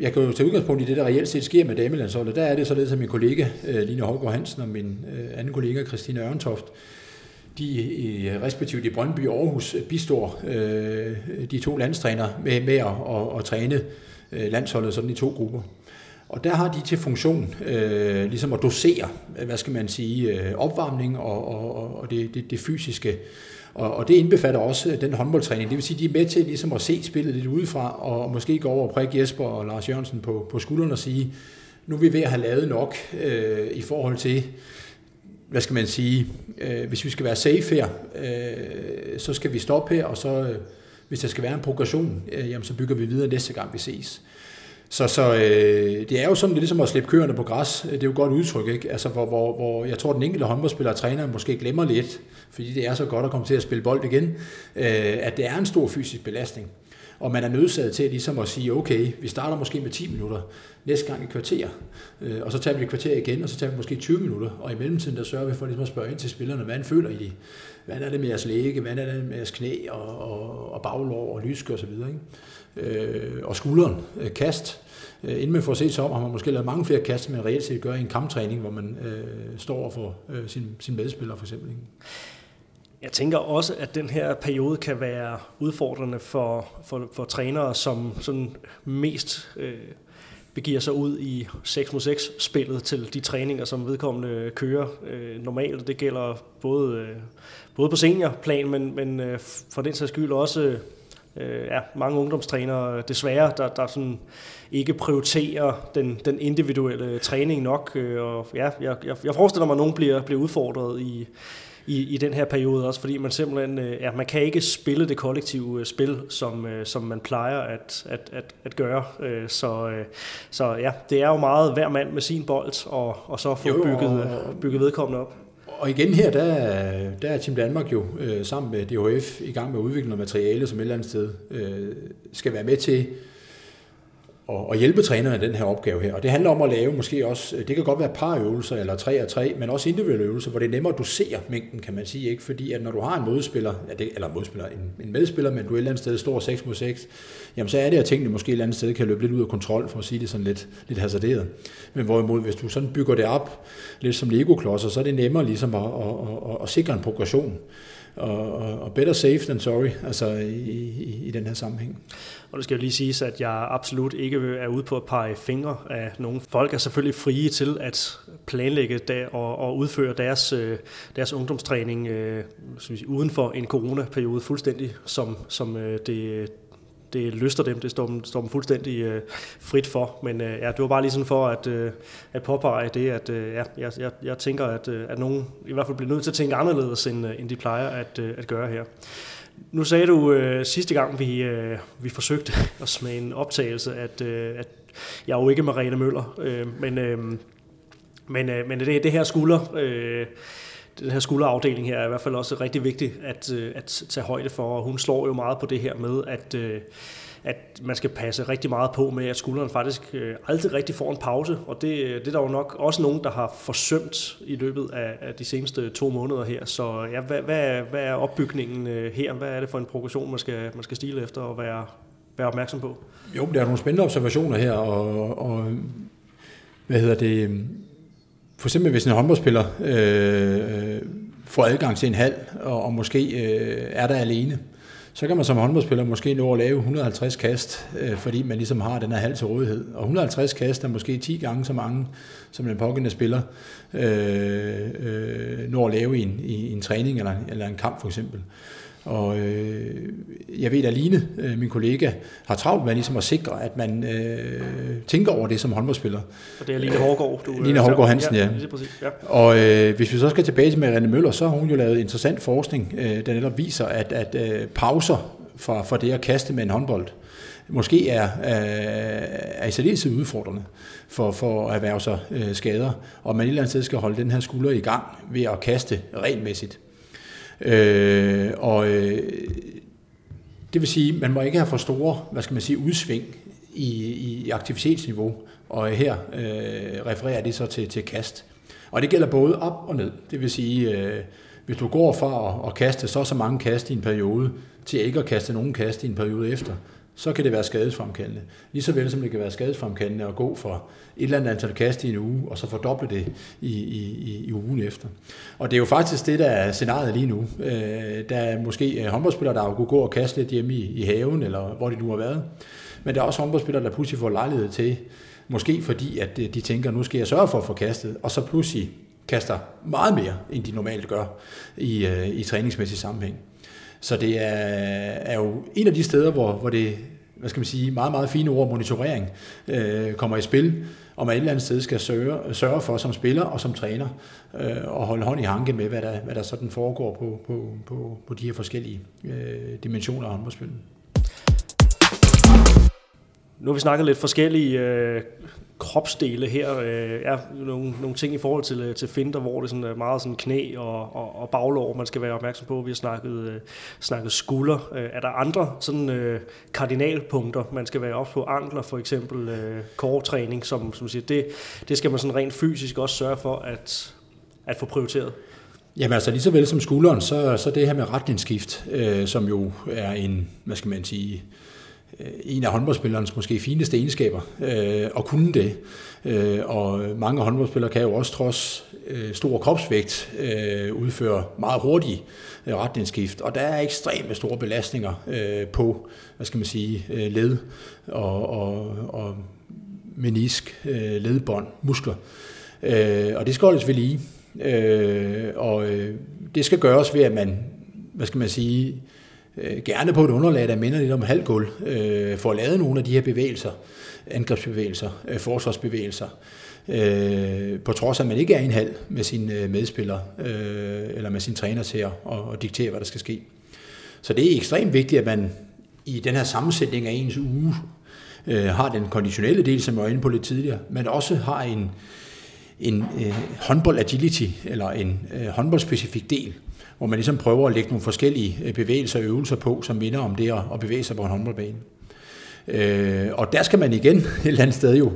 jeg kan jo tage udgangspunkt i det, der reelt set sker med damelandsholdet. Der er det således, at min kollega øh, Line Hårgaard Hansen og min øh, anden kollega Christine Ørntoft, de i respektive i Brøndby og Aarhus øh, bistår øh, de to landstrænere med, med at, at, at træne øh, landsholdet sådan i to grupper. Og der har de til funktion øh, ligesom at dosere, hvad skal man sige, øh, opvarmning og, og, og det, det, det fysiske. Og, og det indbefatter også den håndboldtræning. Det vil sige, de er med til ligesom at se spillet lidt udefra, og måske gå over og prikke Jesper og Lars Jørgensen på, på skulderen og sige, nu er vi ved at have lavet nok øh, i forhold til, hvad skal man sige, øh, hvis vi skal være safe her, øh, så skal vi stoppe her, og så, øh, hvis der skal være en progression, øh, jamen, så bygger vi videre næste gang vi ses. Så, så øh, det er jo sådan lidt ligesom at slippe køerne på græs. Øh, det er jo et godt udtryk, ikke? Altså, hvor, hvor, hvor jeg tror, den enkelte håndboldspiller og træner måske glemmer lidt, fordi det er så godt at komme til at spille bold igen, øh, at det er en stor fysisk belastning. Og man er nødsaget til ligesom at sige, okay, vi starter måske med 10 minutter, næste gang et kvarter, øh, og så tager vi et kvarter igen, og så tager vi måske 20 minutter, og i mellemtiden der sørger vi for ligesom at spørge ind til spillerne, hvad føler I? Hvad er det med jeres læge? Hvad er det med jeres knæ og, og, og baglår og så videre, Ikke? Øh, og skulderen, øh, kast. Øh, inden man får set sig om, har man måske lavet mange flere kast, man reelt set gør i en kamptræning, hvor man øh, står for øh, sin, sin medspiller for eksempel. Ikke? Jeg tænker også, at den her periode kan være udfordrende for, for, for trænere, som sådan mest øh, begiver sig ud i 6 mod 6 spillet til de træninger, som vedkommende øh, kører øh, normalt. Det gælder både, øh, både på seniorplan, men, men øh, for den sags skyld også øh, ja, mange ungdomstrænere øh, desværre, der, der sådan ikke prioriterer den, den individuelle træning nok. Øh, og ja, jeg, jeg, jeg forestiller mig, at nogen bliver, bliver udfordret i, i, i den her periode også, fordi man simpelthen, øh, ja, man kan ikke spille det kollektive øh, spil, som, øh, som man plejer at, at, at, at gøre. Så, så ja, det er jo meget hver mand med sin bold, og, og så få jo, bygget, og, bygget vedkommende op. Og igen her, der, der er Team Danmark jo øh, sammen med DHF i gang med at udvikle noget materiale, som et eller andet sted øh, skal være med til og, og hjælpe trænerne i den her opgave her. Og det handler om at lave måske også, øh, det kan godt være par øvelser, eller tre og tre, men også individuelle øvelser, hvor det er nemmere at dosere mængden, kan man sige. Ikke? Fordi at når du har en modspiller, ja, det, eller modspiller, en, en medspiller, men du er et eller andet sted står 6 mod 6, jamen så er det, at tingene måske et eller andet sted kan løbe lidt ud af kontrol, for at sige det sådan lidt, lidt hasarderet. Men hvorimod, hvis du sådan bygger det op, lidt som Lego-klodser, så er det nemmere ligesom at, at, at, at sikre en progression og, og better safe than sorry, altså i, i, i den her sammenhæng. Og det skal jo lige siges, at jeg absolut ikke er ude på at pege fingre af nogen. Folk er selvfølgelig frie til at planlægge og, og udføre deres, øh, deres ungdomstræning øh, uden for en coronaperiode fuldstændig, som, som øh, det, det lyster dem, det står dem, står dem fuldstændig øh, frit for. Men øh, ja, det var bare lige sådan for at, øh, at påpege det, at øh, ja, jeg, jeg, jeg tænker, at, øh, at nogen i hvert fald bliver nødt til at tænke anderledes, end, øh, end de plejer at, øh, at gøre her. Nu sagde du øh, sidste gang, vi, øh, vi forsøgte os med en optagelse, at, øh, at jeg er jo ikke Marene Møller, øh, men, øh, men, øh, men det, det her skulder... Øh, den her skulderafdeling her er i hvert fald også rigtig vigtig at, øh, at tage højde for, og hun slår jo meget på det her med, at, øh, at man skal passe rigtig meget på med, at skulderen faktisk øh, aldrig rigtig får en pause, og det, det er der jo nok også nogen, der har forsømt i løbet af, af de seneste to måneder her. Så ja, hvad, hvad, hvad er opbygningen her? Hvad er det for en progression, man skal, man skal stile efter og være, være opmærksom på? Jo, der er nogle spændende observationer her, og, og hvad hedder det for eksempel hvis en håndboldspiller øh, får adgang til en hal, og, og måske øh, er der alene, så kan man som håndboldspiller måske nå at lave 150 kast, øh, fordi man ligesom har den her hal til rådighed. Og 150 kast er måske 10 gange så mange, som den pågældende spiller øh, øh, når at lave i en, i en træning eller, eller en kamp for eksempel. Og øh, jeg ved, at Line, øh, min kollega, har travlt med ligesom at sikre, at man øh, tænker over det som håndboldspiller. Og det er Line Hårgaard, du Line Hårgaard Hansen, ja. ja. Ja. Og øh, hvis vi så skal tilbage til Marianne Møller, så har hun jo lavet interessant forskning, øh, der netop viser, at, at øh, pauser fra, fra det at kaste med en håndbold, måske er, øh, er i særdeleshed udfordrende for, for at erhverve sig øh, skader, og man et eller andet sted skal holde den her skulder i gang ved at kaste regelmæssigt. Øh, og øh, det vil sige, man må ikke have for store, hvad skal man sige, udsving i, i aktivitetsniveau, og her øh, refererer det så til, til kast. Og det gælder både op og ned. Det vil sige, øh, hvis du går fra at, at kaste så så mange kast i en periode, til ikke at kaste nogen kast i en periode efter, så kan det være skadesfremkaldende. Ligeså vel som det kan være skadesfremkaldende at gå fra et eller andet antal kast i en uge, og så fordoble det i, i, i ugen efter. Og det er jo faktisk det, der er scenariet lige nu. Øh, der er måske øh, håndboldspillere, der har kunne gå og kaste lidt hjemme i, i haven, eller hvor det nu har været. men der er også håndboldspillere, der pludselig får lejlighed til, måske fordi, at øh, de tænker, nu skal jeg sørge for at få kastet, og så pludselig kaster meget mere, end de normalt gør i, øh, i træningsmæssig sammenhæng. Så det er, er jo en af de steder, hvor, hvor det hvad skal man sige, meget, meget fine ord, monitorering, øh, kommer i spil, og man et eller andet sted skal sørge, sørge for som spiller og som træner, øh, og holde hånd i hanke med, hvad der, hvad der sådan foregår på, på, på, på de her forskellige øh, dimensioner af håndboldspillet. Nu har vi snakket lidt forskellige øh, kropsdele her. Øh, er nogle, nogle ting i forhold til, øh, til finder, hvor det sådan er meget sådan knæ og, og, og baglår, man skal være opmærksom på. Vi har snakket, øh, snakket skulder. Øh, er der andre sådan øh, kardinalpunkter, man skal være op på? Ankler for eksempel, øh, core-træning, som, som siger, det, det skal man sådan rent fysisk også sørge for at, at få prioriteret. Jamen altså lige så vel som skulderen, så, så det her med retningsskift, øh, som jo er en, hvad skal man sige, Øh, Øh, en af håndboldspillernes måske fineste egenskaber, øh, og kunne det. Øh, og mange håndboldspillere kan jo også trods øh, stor kropsvægt øh, udføre meget hurtige øh, retningsskift, og der er ekstremt store belastninger øh, på, hvad skal man sige, øh, led og, og, og menisk, øh, ledbånd, muskler. Øh, og det skal holdes ved lige. Øh, og øh, det skal gøres ved, at man, hvad skal man sige, øh, gerne på et underlag, der minder lidt om halvgulv, øh, får lavet nogle af de her bevægelser, angrebsbevægelser, øh, forsvarsbevægelser, øh, på trods af, at man ikke er en halv med sin øh, medspiller øh, eller med sin træner til at, og, og diktere, hvad der skal ske. Så det er ekstremt vigtigt, at man i den her sammensætning af ens uge øh, har den konditionelle del, som jeg var inde på lidt tidligere, men også har en, en øh, håndbold agility, eller en øh, håndboldspecifik del, hvor man ligesom prøver at lægge nogle forskellige øh, bevægelser og øvelser på, som minder om det at bevæge sig på en håndboldbane. Øh, og der skal man igen et eller andet sted jo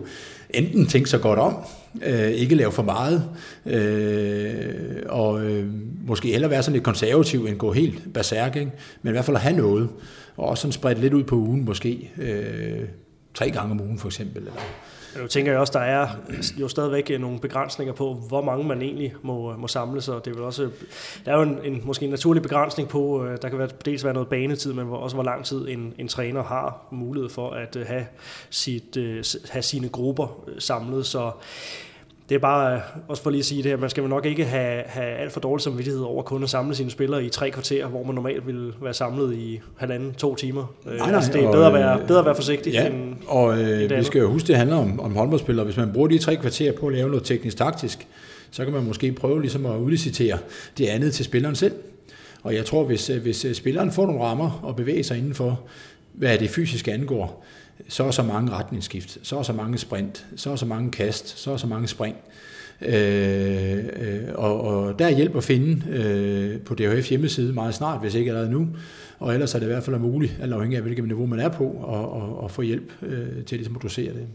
enten tænke sig godt om, øh, ikke lave for meget, øh, og øh, måske heller være sådan lidt konservativ end gå helt berserk, ikke? men i hvert fald at have noget, og også sådan spredt lidt ud på ugen måske, tre gange om ugen for eksempel, eller nu tænker jeg også, der er jo stadigvæk øh, nogle begrænsninger på, hvor mange man egentlig må, øh, må samle sig. Det er vel også, der er jo en, en, måske en naturlig begrænsning på, øh, der kan være, dels være noget banetid, men også hvor lang tid en, en træner har mulighed for at have, sit, have sine grupper samlet. Så det er bare, også for lige at sige det her, man skal nok ikke have, have alt for dårlig samvittighed over kun at samle sine spillere i tre kvarter, hvor man normalt ville være samlet i halvanden, to timer. Nej, nej, altså, det er bedre, at være, bedre at være forsigtig ja, end, og øh, end vi skal jo huske, det handler om, om håndboldspillere. Hvis man bruger de tre kvarter på at lave noget teknisk-taktisk, så kan man måske prøve ligesom at udlicitere det andet til spilleren selv. Og jeg tror, hvis, hvis spilleren får nogle rammer og bevæger sig indenfor, hvad det fysiske angår, så og så mange retningsskift, så og så mange sprint, så og så mange kast, så og så mange spring. Øh, øh, og, og der er hjælp at finde øh, på DHF hjemmeside meget snart, hvis ikke allerede nu. Og ellers er det i hvert fald muligt, alt afhængig af hvilket niveau man er på, at, at, at få hjælp øh, til ligesom at dosere det.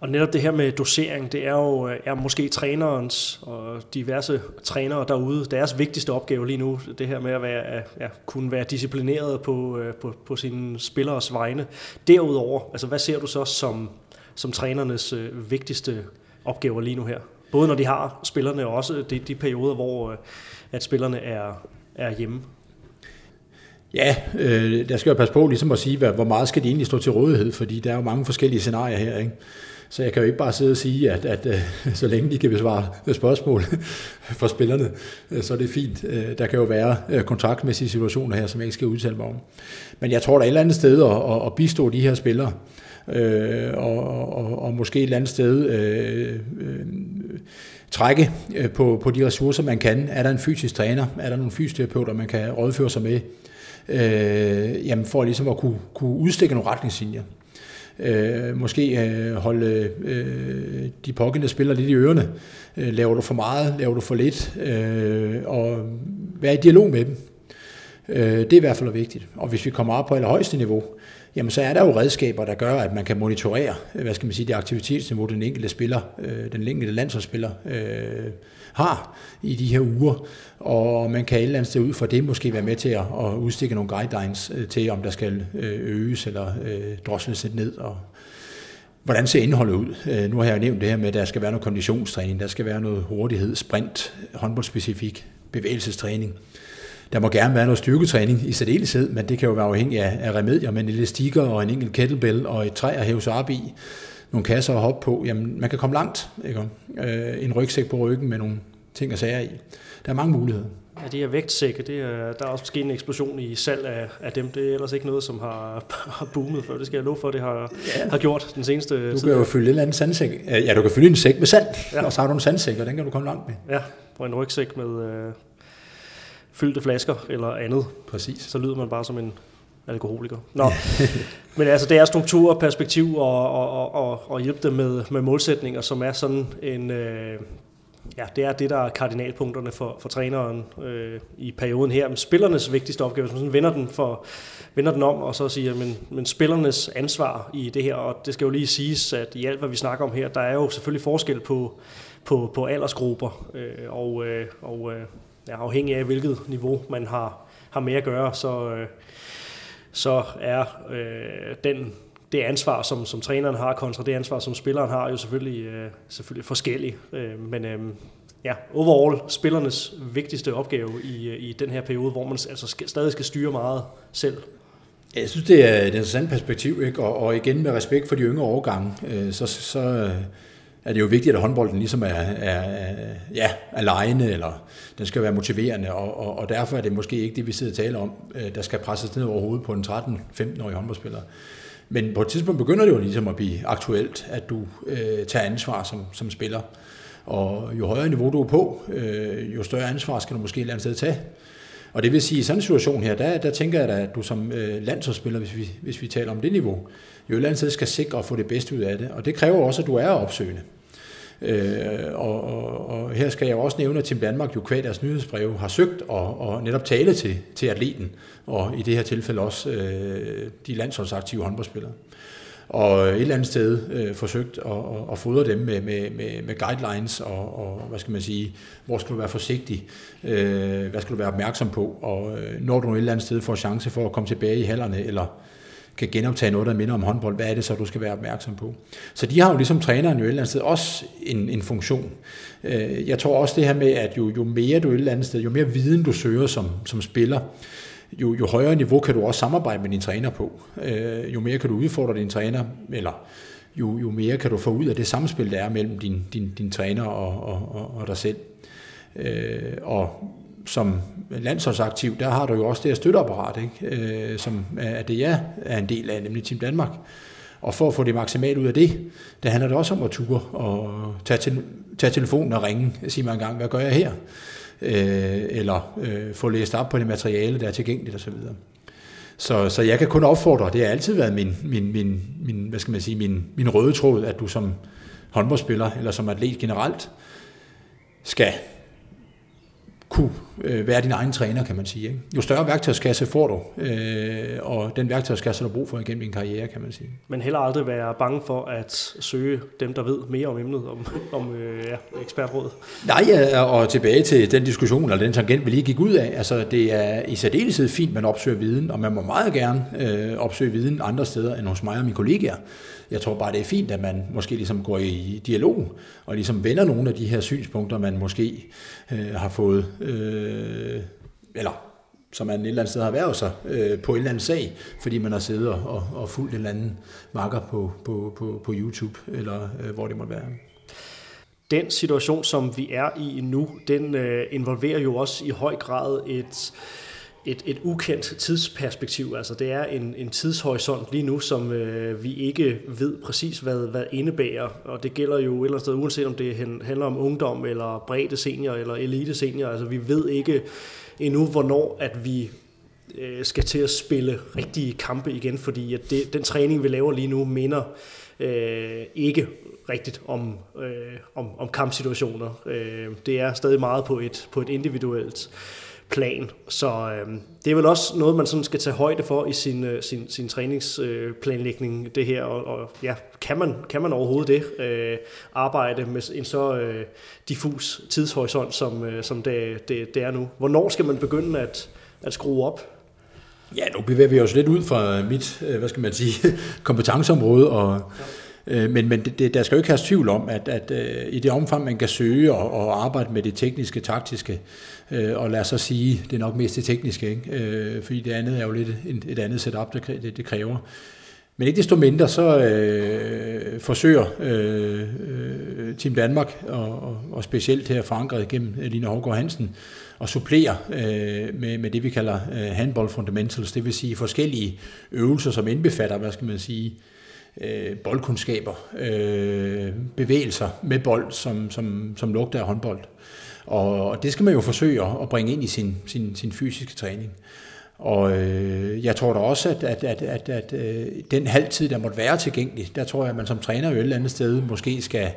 Og netop det her med dosering, det er jo øh, er måske trænerens og diverse trænere derude, deres vigtigste opgave lige nu, det her med at være, ja, kunne være disciplineret på, øh, på, på sine spillers vegne. Derudover, altså hvad ser du så som, som trænernes øh, vigtigste opgaver lige nu her? Både når de har spillerne, og også de, de perioder, hvor at spillerne er, er hjemme. Ja, øh, der skal jeg passe på ligesom at sige, hvor meget skal de egentlig stå til rådighed, fordi der er jo mange forskellige scenarier her. Ikke? Så jeg kan jo ikke bare sidde og sige, at, at, øh, at så længe de kan besvare spørgsmål for spillerne, øh, så er det fint. Øh, der kan jo være kontraktmæssige situationer her, som jeg ikke skal udtale mig om. Men jeg tror, der er et eller andet sted at, at bistå de her spillere, og, og, og måske et eller andet sted øh, øh, trække på, på de ressourcer, man kan. Er der en fysisk træner? Er der nogle fysioterapeuter, man kan rådføre sig med? Øh, jamen for ligesom at kunne, kunne udstikke nogle retningslinjer øh, måske øh, holde øh, de pågældende spillere lidt i ørerne. Øh, laver du for meget? Laver du for lidt? Øh, og være i dialog med dem. Øh, det er i hvert fald vigtigt. Og hvis vi kommer op på allerhøjeste niveau, jamen så er der jo redskaber, der gør, at man kan monitorere, hvad skal man sige, det aktivitetsniveau, den enkelte spiller, øh, den enkelte landsholdsspiller øh, har i de her uger, og man kan et eller andet sted ud fra det måske være med til at, at udstikke nogle guidelines øh, til, om der skal øh, øges eller øh, drosles lidt ned, og Hvordan ser indholdet ud? Øh, nu har jeg nævnt det her med, at der skal være noget konditionstræning, der skal være noget hurtighed, sprint, håndboldspecifik, bevægelsestræning der må gerne være noget styrketræning i særdeleshed, men det kan jo være afhængigt af, af remedier, men elastikker og en enkelt kettlebell og et træ at hæve sig op i, nogle kasser at hoppe på, jamen man kan komme langt. Ikke? Øh, en rygsæk på ryggen med nogle ting og sager i. Der er mange muligheder. Ja, de her vægtsække, det er, der er også sket en eksplosion i salg af, af dem. Det er ellers ikke noget, som har, har boomet før. Det skal jeg love for, det har, ja. har gjort den seneste Du kan jo fylde et eller andet sandsæk. Ja, du kan fylde en sæk med sand, ja. og så har du en sandsæk, og den kan du komme langt med. Ja, og en rygsæk med øh, fyldte flasker eller andet. Præcis. Så lyder man bare som en alkoholiker. Nå, men altså det er struktur og perspektiv og, og, og, og hjælpe dem med, med målsætninger, som er sådan en... Øh, ja, det er det, der er kardinalpunkterne for, for træneren øh, i perioden her. Men spillernes vigtigste opgave, hvis man sådan vender den, for, vender den om og så siger, men, men spillernes ansvar i det her, og det skal jo lige siges, at i alt, hvad vi snakker om her, der er jo selvfølgelig forskel på, på, på aldersgrupper, øh, og, øh, og øh, ja, afhængig af, hvilket niveau man har, har med at gøre, så, øh, så er øh, den det ansvar, som, som træneren har, kontra det ansvar, som spilleren har, jo selvfølgelig, øh, selvfølgelig forskellig. Øh, men øh, ja, overall spillernes vigtigste opgave i, øh, i den her periode, hvor man altså skal, stadig skal styre meget selv. Jeg synes, det er et interessant perspektiv, ikke? Og, og igen med respekt for de yngre årgange, øh, så, så er det jo vigtigt, at håndbolden ligesom er, er, er ja, er lejende, eller den skal være motiverende, og, og, og derfor er det måske ikke det, vi sidder og taler om, øh, der skal presses ned over hovedet på en 13-15-årig håndboldspiller. Men på et tidspunkt begynder det jo ligesom at blive aktuelt, at du øh, tager ansvar som, som spiller. Og jo højere niveau du er på, øh, jo større ansvar skal du måske et eller andet sted tage. Og det vil sige, at i sådan en situation her, der, der tænker jeg da, at du som øh, landsholdsspiller, hvis vi, hvis vi taler om det niveau, jo et eller andet sted skal sikre at få det bedste ud af det. Og det kræver også, at du er opsøgende. Øh, og, og, og her skal jeg også nævne, at Team Danmark jo kvad deres nyhedsbrev har søgt og, og netop tale til, til atleten, og i det her tilfælde også øh, de landsholdsaktive håndboldspillere. Og et eller andet sted øh, forsøgt at, at, at fodre dem med, med, med, med guidelines og, og, hvad skal man sige, hvor skal du være forsigtig, øh, hvad skal du være opmærksom på, og øh, når du et eller andet sted får chance for at komme tilbage i hallerne, eller kan genoptage noget, der minder om håndbold, hvad er det så, du skal være opmærksom på? Så de har jo ligesom træneren jo et eller andet sted også en, en funktion. Øh, jeg tror også det her med, at jo, jo mere du et eller andet sted, jo mere viden du søger som, som spiller, jo, jo højere niveau kan du også samarbejde med din træner på. Øh, jo mere kan du udfordre din træner, eller jo, jo mere kan du få ud af det samspil, der er mellem din, din, din træner og, og, og, og dig selv. Øh, og som landsholdsaktiv, der har du jo også det her støtteapparat, ikke? Øh, som er det, jeg er en del af, nemlig Team Danmark. Og for at få det maksimalt ud af det, der handler det også om at ture og tage, til, tage telefonen og ringe og sige mig en gang, hvad gør jeg her? Øh, eller øh, få læst op på det materiale, der er tilgængeligt osv. Så, så jeg kan kun opfordre, det har altid været min, min, min, min, hvad skal man sige, min, min røde tråd, at du som håndboldspiller eller som atlet generelt skal kunne øh, være din egen træner, kan man sige. Ikke? Jo større værktøjskasse får du, øh, og den værktøjskasse, du har brug for igennem din karriere, kan man sige. Men heller aldrig være bange for at søge dem, der ved mere om emnet, om, om øh, ja, ekspertråd. Nej, ja, og tilbage til den diskussion, eller den tangent, vi lige gik ud af. Altså, det er i særdeleshed fint, man opsøger viden, og man må meget gerne øh, opsøge viden andre steder end hos mig og mine kollegaer. Jeg tror bare, det er fint, at man måske ligesom går i dialog, og ligesom vender nogle af de her synspunkter, man måske øh, har fået, øh, Øh, eller som man et eller andet sted har været sig øh, på en eller anden sag, fordi man har siddet og, og fulgt en eller anden marker på, på, på, på YouTube, eller øh, hvor det måtte være. Den situation, som vi er i nu, den øh, involverer jo også i høj grad et et, et ukendt tidsperspektiv. Altså det er en, en tidshorisont lige nu, som øh, vi ikke ved præcis, hvad, hvad indebærer. Og det gælder jo et eller andet sted, uanset om det handler om ungdom, eller bredde senior, eller elite senior. Altså vi ved ikke endnu, hvornår at vi øh, skal til at spille rigtige kampe igen, fordi at det, den træning, vi laver lige nu, minder øh, ikke rigtigt om, øh, om, om kampsituationer. Øh, det er stadig meget på et, på et individuelt plan. Så øh, det er vel også noget, man sådan skal tage højde for i sin, øh, sin, sin træningsplanlægning, øh, det her. Og, og ja, kan man, kan man overhovedet det? Øh, arbejde med en så øh, diffus tidshorisont, som, øh, som det, det, det er nu. Hvornår skal man begynde at, at skrue op? Ja, nu bevæger vi os lidt ud fra mit, øh, hvad skal man sige, kompetenceområde, og Øh, Øh, men men det, der skal jo ikke have tvivl om, at, at øh, i det omfang, man kan søge og, og arbejde med det tekniske, taktiske, øh, og lad os så sige, det er nok mest det tekniske, ikke? Fordi det andet er jo lidt et, andet setup, det, det kræver. Men ikke desto mindre, så øh, forsøger øh, Team Danmark, og, og, og specielt her forankret gennem Lina Hågaard Hansen, at supplere øh, med, med det, vi kalder øh, handball fundamentals, det vil sige forskellige øvelser, som indbefatter, hvad skal man sige, øh, Øh, boldkundskaber, øh, bevægelser med bold, som, som, som lugter af håndbold. Og, og det skal man jo forsøge at bringe ind i sin, sin, sin fysiske træning. Og øh, jeg tror da også, at, at, at, at, at øh, den halvtid, der måtte være tilgængelig, der tror jeg, at man som træner jo et eller andet sted måske skal,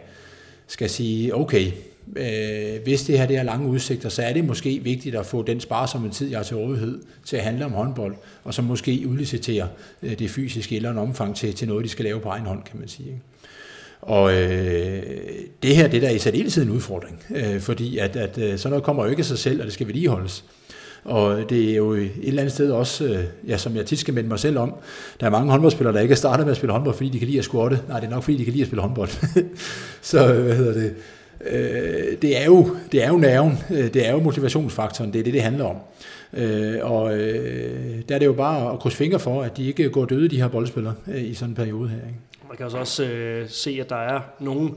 skal sige, okay, øh, hvis det her det er lange udsigter, så er det måske vigtigt at få den sparsomme tid, jeg har til rådighed, til at handle om håndbold, og så måske udlicitere øh, det fysiske eller en omfang til, til noget, de skal lave på egen hånd, kan man sige. Ikke? Og øh, det her, det der er i særdeleshed en udfordring, øh, fordi at, at øh, sådan noget kommer jo ikke af sig selv, og det skal vedligeholdes. Og det er jo et eller andet sted også, øh, ja, som jeg tit skal minde mig selv om, der er mange håndboldspillere, der ikke er startet med at spille håndbold, fordi de kan lide at squatte. Nej, det er nok fordi, de kan lide at spille håndbold. så, øh, hvad hedder det, øh, det, er jo, det er jo nerven, øh, det er jo motivationsfaktoren, det er det, det handler om. Øh, og øh, der er det jo bare at krydse fingre for, at de ikke går døde, de her boldspillere, øh, i sådan en periode her. Ikke? Man kan også, også øh, se, at der er nogle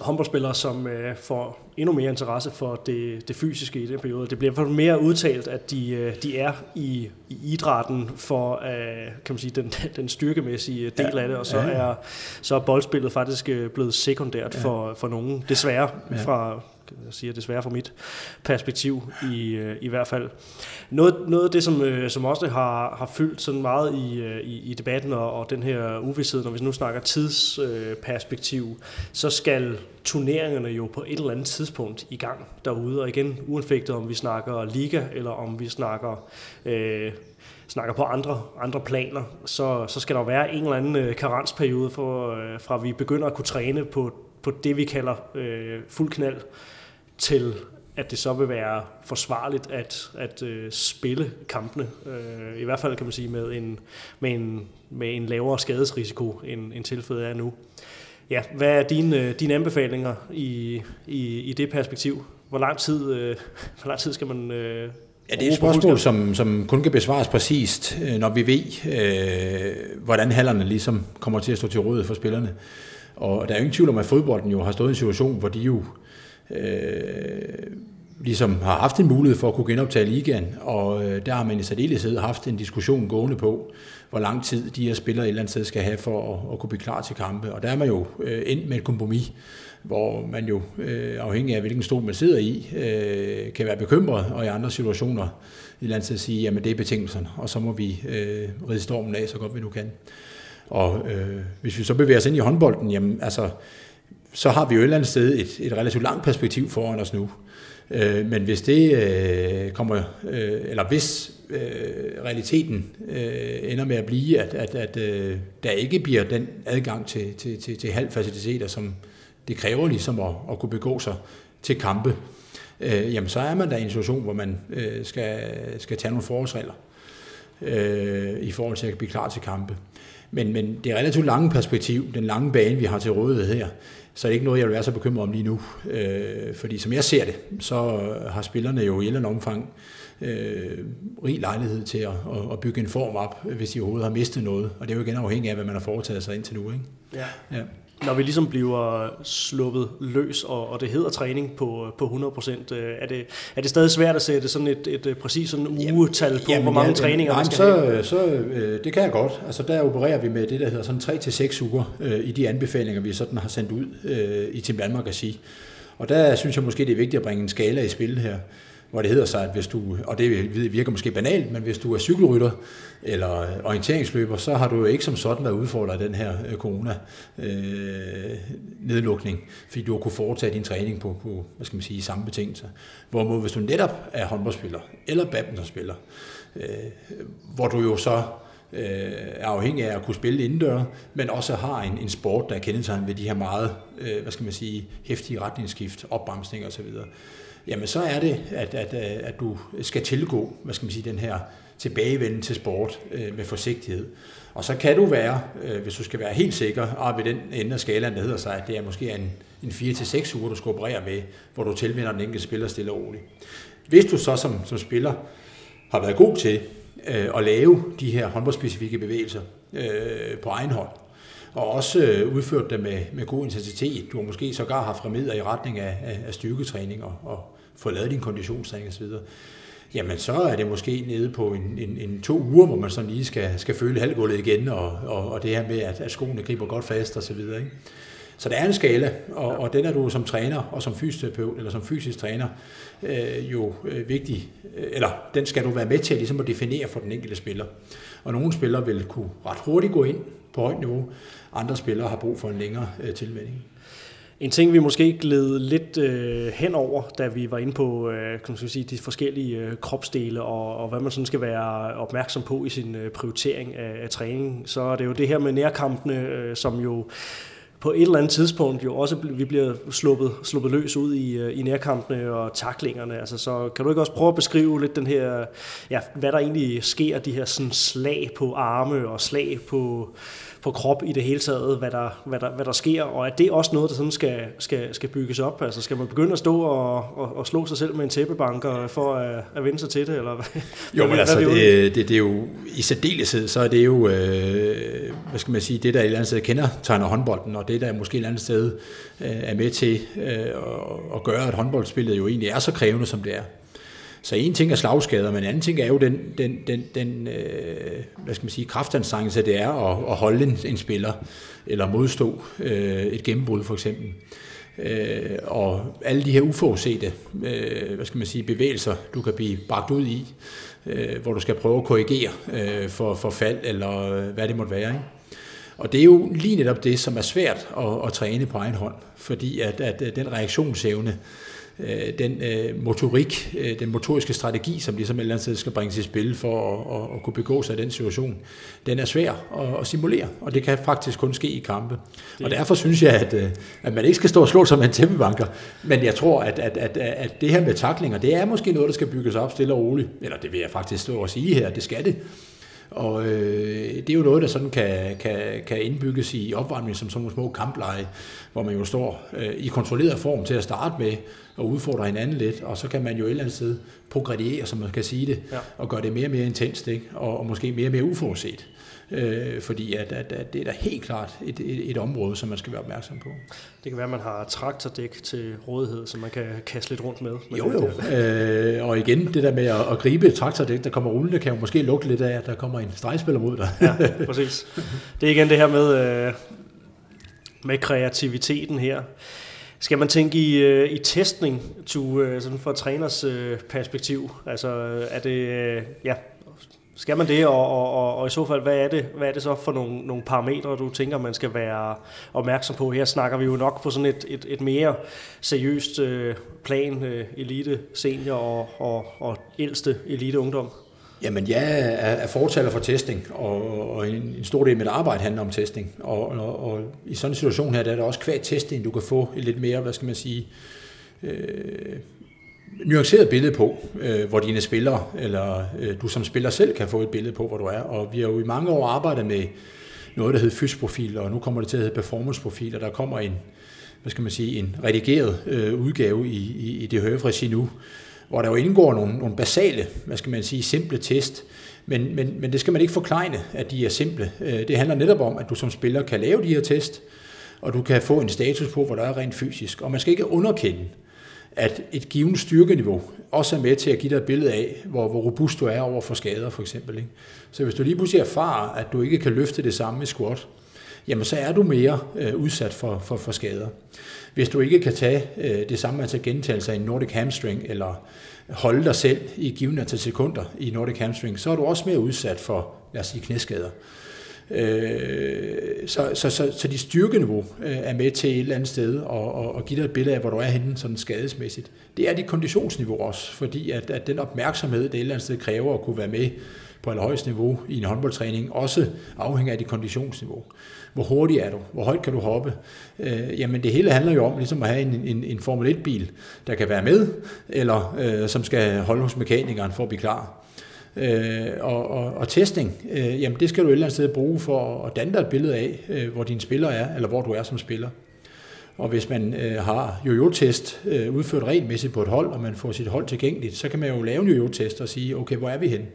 håndboldspillere, som øh, får endnu mere interesse for det, det fysiske i den periode. Det bliver fald mere udtalt, at de, øh, de er i, i idrætten for øh, kan man sige, den, den styrkemæssige del ja. af det, og så, ja. er, så er boldspillet faktisk øh, blevet sekundært ja. for, for nogen, desværre, ja. fra jeg siger desværre fra mit perspektiv i, øh, i hvert fald. Noget, noget af det, som, øh, som også har, har fyldt sådan meget i, øh, i, i debatten og, og den her uvidshed, når vi nu snakker tidsperspektiv, så skal turneringerne jo på et eller andet tidspunkt i gang derude. Og igen, uanfægtet om vi snakker liga, eller om vi snakker... Øh, snakker på andre, andre planer, så, så skal der være en eller anden karensperiode, for, fra vi begynder at kunne træne på, på det, vi kalder øh, fuld knald, til at det så vil være forsvarligt at, at øh, spille kampene. Øh, I hvert fald kan man sige med en, med en, med en lavere skadesrisiko, end, end tilfældet er nu. Ja, hvad er dine, øh, dine anbefalinger i, i, i det perspektiv? Hvor lang tid, øh, hvor lang tid skal man øh, Ja, det er et spørgsmål, som, som kun kan besvares præcist, øh, når vi ved, øh, hvordan hallerne ligesom kommer til at stå til rådighed for spillerne. Og der er jo ingen tvivl om, at fodbolden jo har stået i en situation, hvor de jo øh, Øh, ligesom har haft en mulighed for at kunne genoptage ligaen, og øh, der har man i særdeleshed haft en diskussion gående på, hvor lang tid de her spillere et eller andet sted skal have for at, at kunne blive klar til kampe. Og der er man jo øh, endt med et kompromis, hvor man jo, øh, afhængig af hvilken stol man sidder i, øh, kan være bekymret, og i andre situationer et eller andet sted sige, jamen det er betingelserne, og så må vi øh, ride stormen af, så godt vi nu kan. Og øh, hvis vi så bevæger os ind i håndbolden, jamen altså, så har vi jo et eller andet sted et, et relativt langt perspektiv foran os nu. Øh, men hvis det øh, kommer, øh, eller hvis øh, realiteten øh, ender med at blive, at, at, at øh, der ikke bliver den adgang til, til, til, til halvfaciliteter, som det kræver ligesom at, at kunne begå sig til kampe, øh, jamen så er man der i en situation, hvor man øh, skal, skal tage nogle forholdsregler øh, i forhold til at blive klar til kampe. Men, men det er relativt lange perspektiv, den lange bane, vi har til rådighed her, så er det ikke noget, jeg vil være så bekymret om lige nu. Øh, fordi som jeg ser det, så har spillerne jo i et eller andet omfang øh, rig lejlighed til at, at, at bygge en form op, hvis de overhovedet har mistet noget. Og det er jo igen afhængigt af, hvad man har foretaget sig indtil nu. Ikke? Ja. ja når vi ligesom bliver sluppet løs, og, og det hedder træning på, på 100%, øh, er det, er det stadig svært at sætte sådan et, et, et præcis sådan ugetal på, jamen, hvor mange ja, træninger nej, man skal så, have? Så, øh, det kan jeg godt. Altså der opererer vi med det, der hedder sådan 3-6 uger øh, i de anbefalinger, vi sådan har sendt ud øh, i Team Danmark at sige. Og der synes jeg måske, det er vigtigt at bringe en skala i spil her hvor det hedder sig, at hvis du, og det virker måske banalt, men hvis du er cykelrytter eller orienteringsløber, så har du jo ikke som sådan været udfordret af den her øh, corona-nedlukning, øh, fordi du har kunne foretage din træning på, på hvad skal man sige, samme betingelser. Hvorimod hvis du netop er håndboldspiller eller badmintonspiller, øh, hvor du jo så øh, er afhængig af at kunne spille indendør, men også har en, en sport, der er kendetegnet ved de her meget, øh, hvad skal man sige, hæftige retningsskift, opbremsning osv., jamen så er det, at, at, øh, at du skal tilgå, hvad skal man sige, den her tilbagevenden til sport øh, med forsigtighed. Og så kan du være, øh, hvis du skal være helt sikker, op i den ende af skalaen, der hedder sig, at det er måske en, en 4-6 uger, du skal operere med, hvor du tilvinder den enkelte spiller stille og roligt. Hvis du så som, som spiller har været god til øh, at lave de her håndboldspecifikke bevægelser øh, på egen hånd, og også øh, udført dem med, med god intensitet. Du har måske sågar haft remedier i retning af, af, af styrketræning og, og fået lavet din konditionstræning osv., jamen så er det måske nede på en, en, en to uger, hvor man sådan lige skal, skal føle halvgulvet igen, og, og, og det her med, at, at skoene griber godt fast osv., ikke? Så der er en skala, og, og den er du som træner og som fysioterapeut eller som fysisk træner øh, jo øh, vigtig, øh, eller den skal du være med til ligesom at definere for den enkelte spiller. Og nogle spillere vil kunne ret hurtigt gå ind på højt niveau, andre spillere har brug for en længere øh, tilvænding. En ting, vi måske gled lidt øh, henover, da vi var inde på øh, kan man sige, de forskellige øh, kropsdele og, og hvad man sådan skal være opmærksom på i sin øh, prioritering af, af træning, så er det jo det her med nærkampene, øh, som jo på et eller andet tidspunkt jo også vi bliver sluppet, sluppet løs ud i, øh, i nærkampene og taklingerne. Altså, så kan du ikke også prøve at beskrive lidt den her, ja, hvad der egentlig sker, de her sådan slag på arme og slag på, på krop i det hele taget, hvad der, hvad der, hvad der sker, og er det også noget, der sådan skal, skal, skal bygges op? Altså skal man begynde at stå og, og, og slå sig selv med en tæppebanker for at, at vende sig til det? Eller hvad, jo, men altså, det, det, det, er jo i særdeleshed, så er det jo, øh, hvad skal man sige, det der et eller andet sted kender tegner håndbolden, og det der måske et eller andet sted øh, er med til øh, at, at gøre, at håndboldspillet jo egentlig er så krævende, som det er. Så en ting er slagskader, men en anden ting er jo den, den, den, den øh, hvad skal man sige, kraftanstrengelse, det er at, at holde en, en spiller, eller modstå øh, et gennembrud for eksempel. Øh, og alle de her uforudsete øh, hvad skal man sige, bevægelser, du kan blive bragt ud i, øh, hvor du skal prøve at korrigere øh, for, for fald, eller øh, hvad det måtte være. Ikke? Og det er jo lige netop det, som er svært at, at træne på egen hånd, fordi at, at den reaktionsevne, øh, den øh, motorik, øh, den motoriske strategi, som ligesom et eller andet sted skal bringes i spil for at, at, at kunne begå sig i den situation, den er svær at, at simulere, og det kan faktisk kun ske i kampe. Det. Og derfor synes jeg, at, at man ikke skal stå og slå som en tæppebanker, men jeg tror, at, at, at, at det her med taklinger, det er måske noget, der skal bygges op stille og roligt, eller det vil jeg faktisk stå og sige her, det skal det. Og øh, det er jo noget, der sådan kan, kan, kan indbygges i opvarmning som sådan nogle små kampleje, hvor man jo står øh, i kontrolleret form til at starte med og udfordre hinanden lidt, og så kan man jo et eller andet sted progrediere, som man kan sige det, ja. og gøre det mere og mere intenst, ikke? Og, og måske mere og mere uforudset. Øh, fordi at, at, at det er da helt klart et, et, et område, som man skal være opmærksom på. Det kan være, at man har traktordæk til rådighed, som man kan kaste lidt rundt med. med jo, jo. Øh, og igen, det der med at, at gribe et traktordæk, der kommer rullende, kan jo måske lugte lidt af, at der kommer en stregspiller mod dig. ja, præcis. Det er igen det her med, øh, med kreativiteten her. Skal man tænke i, øh, i testning to, øh, sådan fra træners øh, perspektiv? Altså er det, øh, ja, skal man det, og, og, og, og i så fald, hvad er det, hvad er det så for nogle, nogle parametre, du tænker, man skal være opmærksom på? Her snakker vi jo nok på sådan et, et, et mere seriøst øh, plan, øh, elite, senior og, og, og ældste elite ungdom. Jamen, jeg er fortaler for testing, og, og en, en stor del af mit arbejde handler om testing. Og, og, og i sådan en situation her, der er der også kvad testing, du kan få et lidt mere, hvad skal man sige, øh, nuanceret billede på, øh, hvor dine spillere, eller øh, du som spiller selv kan få et billede på, hvor du er. Og vi har jo i mange år arbejdet med noget, der hedder fysprofil, og nu kommer det til at hedde performanceprofil, og der kommer en, hvad skal man sige, en redigeret øh, udgave i, i, i det høje nu, hvor der jo indgår nogle, nogle basale, hvad skal man sige, simple test, men, men, men det skal man ikke forklejne, at de er simple. Øh, det handler netop om, at du som spiller kan lave de her test, og du kan få en status på, hvor der er rent fysisk. Og man skal ikke underkende, at et givet styrkeniveau også er med til at give dig et billede af, hvor, hvor robust du er over for skader for eksempel. Ikke? Så hvis du lige pludselig erfarer, at du ikke kan løfte det samme i squat, jamen så er du mere øh, udsat for, for, for skader. Hvis du ikke kan tage øh, det samme altså antal gentagelser i en Nordic hamstring, eller holde dig selv i givende antal sekunder i Nordic hamstring, så er du også mere udsat for, lad os sige, knæskader. Øh, så, så, så, så dit styrkeniveau øh, er med til et eller andet sted og, og, og give dig et billede af, hvor du er henne sådan skadesmæssigt. Det er dit konditionsniveau også, fordi at, at den opmærksomhed, det et eller andet sted kræver at kunne være med på allerhøjst niveau i en håndboldtræning, også afhænger af dit konditionsniveau. Hvor hurtig er du? Hvor højt kan du hoppe? Øh, jamen det hele handler jo om ligesom at have en, en, en Formel 1-bil, der kan være med, eller øh, som skal holde hos mekanikeren for at blive klar. Øh, og, og, og testing, øh, jamen det skal du et eller andet sted bruge for at danne dig et billede af, øh, hvor dine spillere er, eller hvor du er som spiller. Og hvis man øh, har jojo-test øh, udført regelmæssigt på et hold, og man får sit hold tilgængeligt, så kan man jo lave en jojo-test og sige, okay, hvor er vi hen?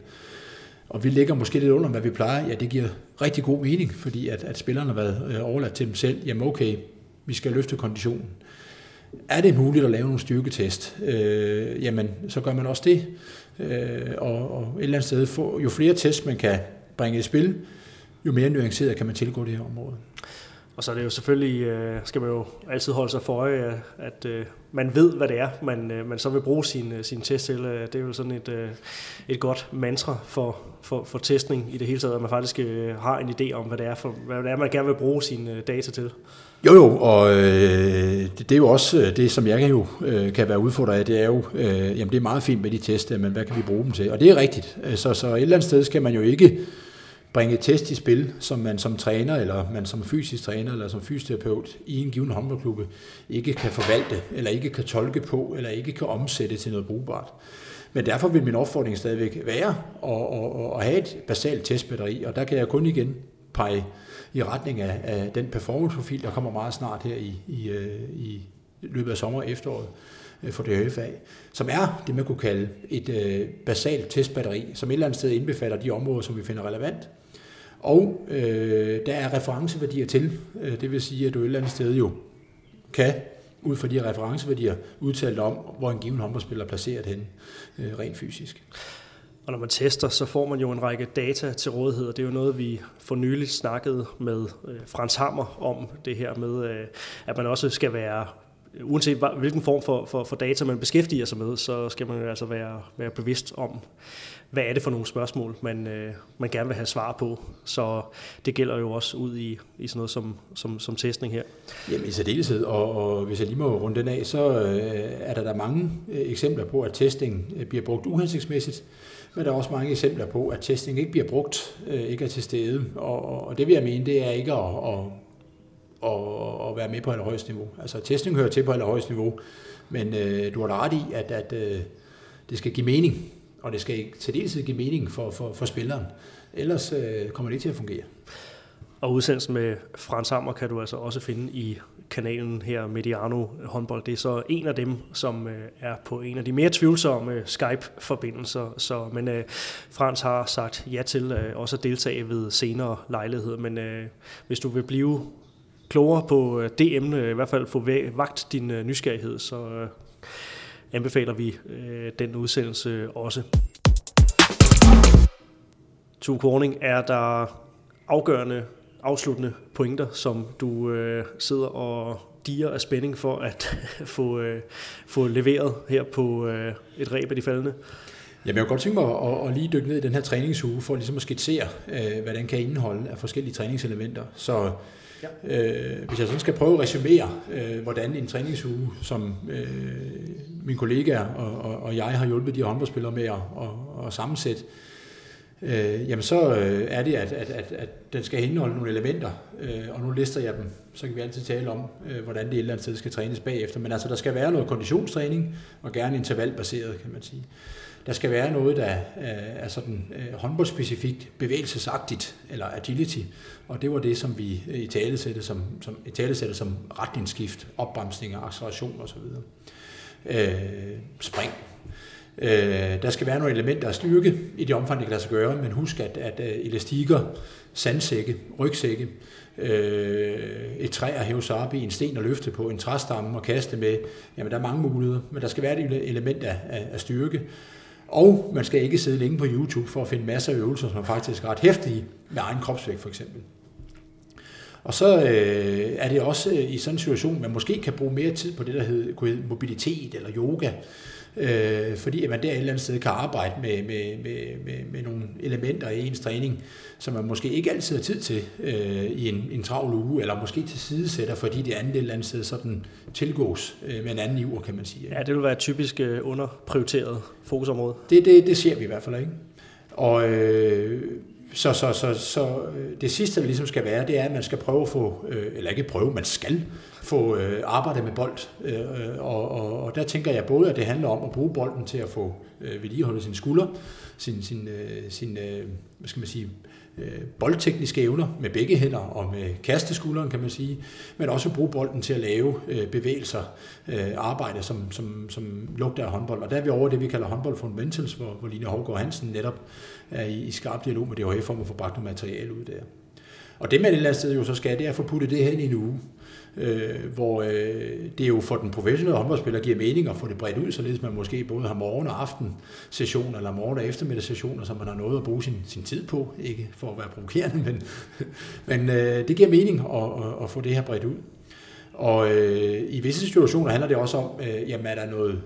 Og vi ligger måske lidt under, hvad vi plejer. Ja, det giver rigtig god mening, fordi at, at spillerne har været øh, overladt til dem selv. Jamen okay, vi skal løfte konditionen. Er det muligt at lave nogle styrketest? Øh, jamen, så gør man også det. Øh, og, og et eller andet sted, få, jo flere tests man kan bringe i spil, jo mere nuanceret kan man tilgå det her område. Og så er det jo selvfølgelig, øh, skal man jo altid holde sig for øje, øh, at øh, man ved, hvad det er, man, øh, man så vil bruge sin, øh, sin test til. Øh, det er jo sådan et, et godt mantra for, for, for testning i det hele taget, at man faktisk har en idé om, hvad det er, for, hvad det er man gerne vil bruge sine data til. Jo jo, og øh, det, det er jo også det, som jeg jo øh, kan være udfordret af, det er jo, øh, jamen det er meget fint med de tests, men hvad kan vi bruge dem til? Og det er rigtigt. Så, så et eller andet sted skal man jo ikke bringe test i spil, som man som træner, eller man som fysisk træner, eller som fysioterapeut i en given håndboldklubbe ikke kan forvalte, eller ikke kan tolke på, eller ikke kan omsætte til noget brugbart. Men derfor vil min opfordring stadigvæk være at, at, at have et basalt testbatteri, og der kan jeg kun igen pege i retning af, af den performanceprofil, der kommer meget snart her i, i, øh, i løbet af sommer og efteråret øh, for fag, som er det, man kunne kalde et øh, basalt testbatteri, som et eller andet sted indbefatter de områder, som vi finder relevant, og øh, der er referenceværdier til. Øh, det vil sige, at du et eller andet sted jo kan, ud fra de her referenceværdier, udtalt om, hvor en given håndboldspiller er placeret hen øh, rent fysisk. Og når man tester, så får man jo en række data til rådighed, og det er jo noget, vi for nylig snakkede med øh, Frans Hammer om, det her med, øh, at man også skal være uanset hvilken form for, for, for data man beskæftiger sig med, så skal man altså være, være bevidst om, hvad er det for nogle spørgsmål, man, øh, man gerne vil have svar på. Så det gælder jo også ud i, i sådan noget som, som, som testning her. Jamen i særdeleshed, og, og hvis jeg lige må runde den af, så øh, er der der mange øh, eksempler på, at testing øh, bliver brugt uhensigtsmæssigt, men der er også mange eksempler på, at testing ikke bliver brugt, øh, ikke er til stede. Og, og det vil jeg mene, det er ikke at, at, at, at være med på allerhøjst niveau. Altså testing hører til på allerhøjst niveau, men øh, du har da ret i, at, at øh, det skal give mening og det skal ikke til dels give mening for, for, for spilleren. Ellers øh, kommer det ikke til at fungere. Og udsendelsen med Frans Hammer kan du altså også finde i kanalen her, Mediano håndbold. Det er så en af dem, som øh, er på en af de mere tvivlsomme øh, Skype-forbindelser. Så, men øh, Frans har sagt ja til øh, også at deltage ved senere lejlighed. Men øh, hvis du vil blive klogere på øh, det emne, i hvert fald få vagt din øh, nysgerrighed, så øh, anbefaler vi øh, den udsendelse også. To Korning, er der afgørende, afsluttende pointer, som du øh, sidder og diger af spænding for at få, øh, få leveret her på øh, et ræb af de faldende? Jamen, jeg kunne godt tænke mig at, at lige dykke ned i den her træningsuge, for ligesom at skitsere, øh, hvad den kan indeholde af forskellige træningselementer. Så Ja. Øh, hvis jeg sådan skal prøve at resumere, øh, hvordan en træningsuge, som øh, mine kollegaer og, og, og jeg har hjulpet de her håndboldspillere med at, at, og sammensætte, øh, jamen så øh, er det, at, at, at, at den skal indeholde nogle elementer, øh, og nu lister jeg dem, så kan vi altid tale om, øh, hvordan det et eller andet sted skal trænes bagefter. Men altså, der skal være noget konditionstræning, og gerne intervalbaseret, kan man sige. Der skal være noget, der øh, er sådan øh, håndboldspecifikt, bevægelsesagtigt, eller agility, og det var det, som vi øh, i tale sætte som, som, i tale sætte som retningsskift, opbremsninger, acceleration osv. Øh, spring. Øh, der skal være nogle elementer af styrke i det omfang, det kan lade sig gøre, men husk, at, at øh, elastikker, sandsække, rygsække, øh, et træ at hæve sig op i, en sten at løfte på, en træstamme og kaste med, jamen der er mange muligheder, men der skal være et element af, af, af styrke. Og man skal ikke sidde længe på YouTube for at finde masser af øvelser, som er faktisk ret hæftige med egen kropsvægt for eksempel. Og så øh, er det også øh, i sådan en situation, man måske kan bruge mere tid på det, der hedder mobilitet eller yoga, øh, fordi at man der et eller andet sted kan arbejde med, med, med, med, med nogle elementer i ens træning, som man måske ikke altid har tid til øh, i en, en travl uge, eller måske til sidesætter, fordi det andet et eller andet sted sådan tilgås øh, med en anden iver, kan man sige. Ja, det vil være et typisk øh, underprioriteret fokusområde. Det, det, det ser vi i hvert fald ikke. Og øh, så, så, så, så øh, det sidste, der ligesom skal være, det er, at man skal prøve at få, øh, eller ikke prøve, man skal få øh, arbejdet med bold. Øh, og, og, og der tænker jeg både, at det handler om at bruge bolden til at få øh, vedligeholdet sine skuldre, sin, sin, øh, sin øh, hvad skal man sige, øh, boldtekniske evner med begge hænder og med kasteskulderen, kan man sige, men også bruge bolden til at lave øh, bevægelser, øh, arbejde, som, som, som lugter af håndbold. Og der er vi over det, vi kalder håndbold fundamentals, hvor, hvor Line Hovgaard Hansen netop er i, i skarp dialog med DHF om at få bragt noget materiale ud der. Og det man et eller andet sted jo så skal, det er at få puttet det hen i en uge øh, hvor øh, det jo for den professionelle håndboldspiller giver mening at få det bredt ud, således man måske både har morgen- og aften sessioner, eller morgen- og eftermiddagssessioner, så man har noget at bruge sin, sin tid på, ikke for at være provokerende, men, men øh, det giver mening at, at, at få det her bredt ud. Og øh, i visse situationer handler det også om, øh, jamen er der noget,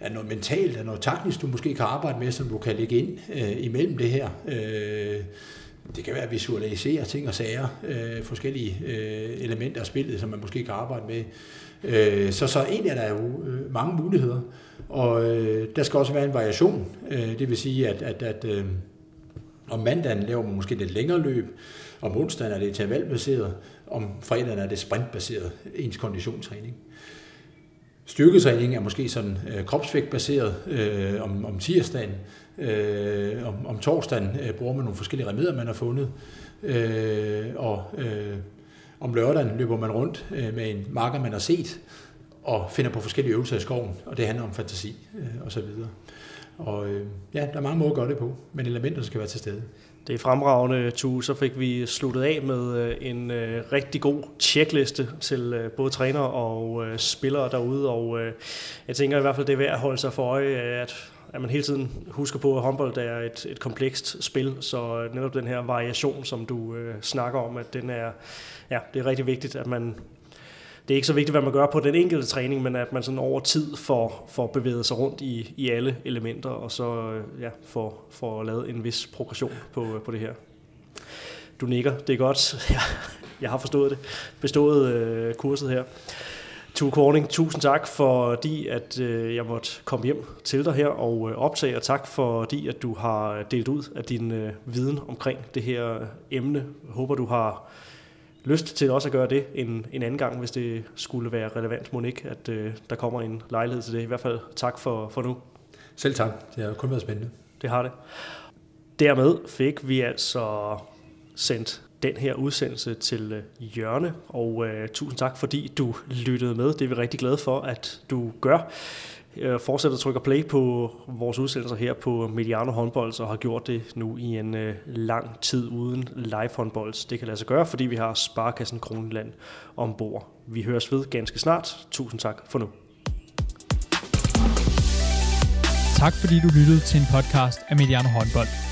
er noget mentalt, er noget taktisk, du måske kan arbejde med, som du kan lægge ind øh, imellem det her. Øh, det kan være at visualisere ting og sager, øh, forskellige øh, elementer af spillet, som man måske kan arbejde med. Øh, så, så egentlig er der jo øh, mange muligheder, og øh, der skal også være en variation. Øh, det vil sige, at, at, at øh, om mandagen laver man måske lidt længere løb, om onsdagen er det intervalbaseret, om fredagen er det sprintbaseret, ens konditionstræning. Styrketræning er måske sådan øh, kropsvægtbaseret øh, om, om tirsdagen, Øh, om, om torsdagen øh, bruger man nogle forskellige remedier, man har fundet. Øh, og øh, om lørdagen løber man rundt øh, med en marker, man har set, og finder på forskellige øvelser i skoven, og det handler om fantasi øh, osv. Og øh, ja, der er mange måder at gøre det på, men elementerne skal være til stede. Det er fremragende, Tu. Så fik vi sluttet af med øh, en øh, rigtig god tjekliste til øh, både træner og øh, spillere derude. Og øh, jeg tænker i hvert fald, det er værd at holde sig for øje, at at man hele tiden husker på, at håndbold er et, et komplekst spil, så øh, netop den her variation, som du øh, snakker om, at den er, ja, det er rigtig vigtigt, at man det er ikke så vigtigt, hvad man gør på den enkelte træning, men at man sådan over tid får, får bevæget sig rundt i, i alle elementer, og så øh, ja, får, får lavet en vis progression på, øh, på det her. Du nikker, det er godt. Jeg, jeg har forstået det. Bestået øh, kurset her. Tue Korning, tusind tak, fordi at øh, jeg måtte komme hjem til dig her og øh, optage, og tak fordi at du har delt ud af din øh, viden omkring det her emne. Jeg håber, du har lyst til også at gøre det en, en anden gang, hvis det skulle være relevant, Monique, at øh, der kommer en lejlighed til det. I hvert fald tak for, for nu. Selv tak. Det har kun været spændende. Det har det. Dermed fik vi altså sendt den her udsendelse til øh, hjørne, Jørne, og øh, tusind tak, fordi du lyttede med. Det er vi rigtig glade for, at du gør. Øh, fortsætter at trykke play på vores udsendelser her på Mediano Håndbold, og har gjort det nu i en øh, lang tid uden live håndbold. Det kan lade sig gøre, fordi vi har Sparkassen Kroneland ombord. Vi høres ved ganske snart. Tusind tak for nu. Tak fordi du lyttede til en podcast af Mediano Håndbold.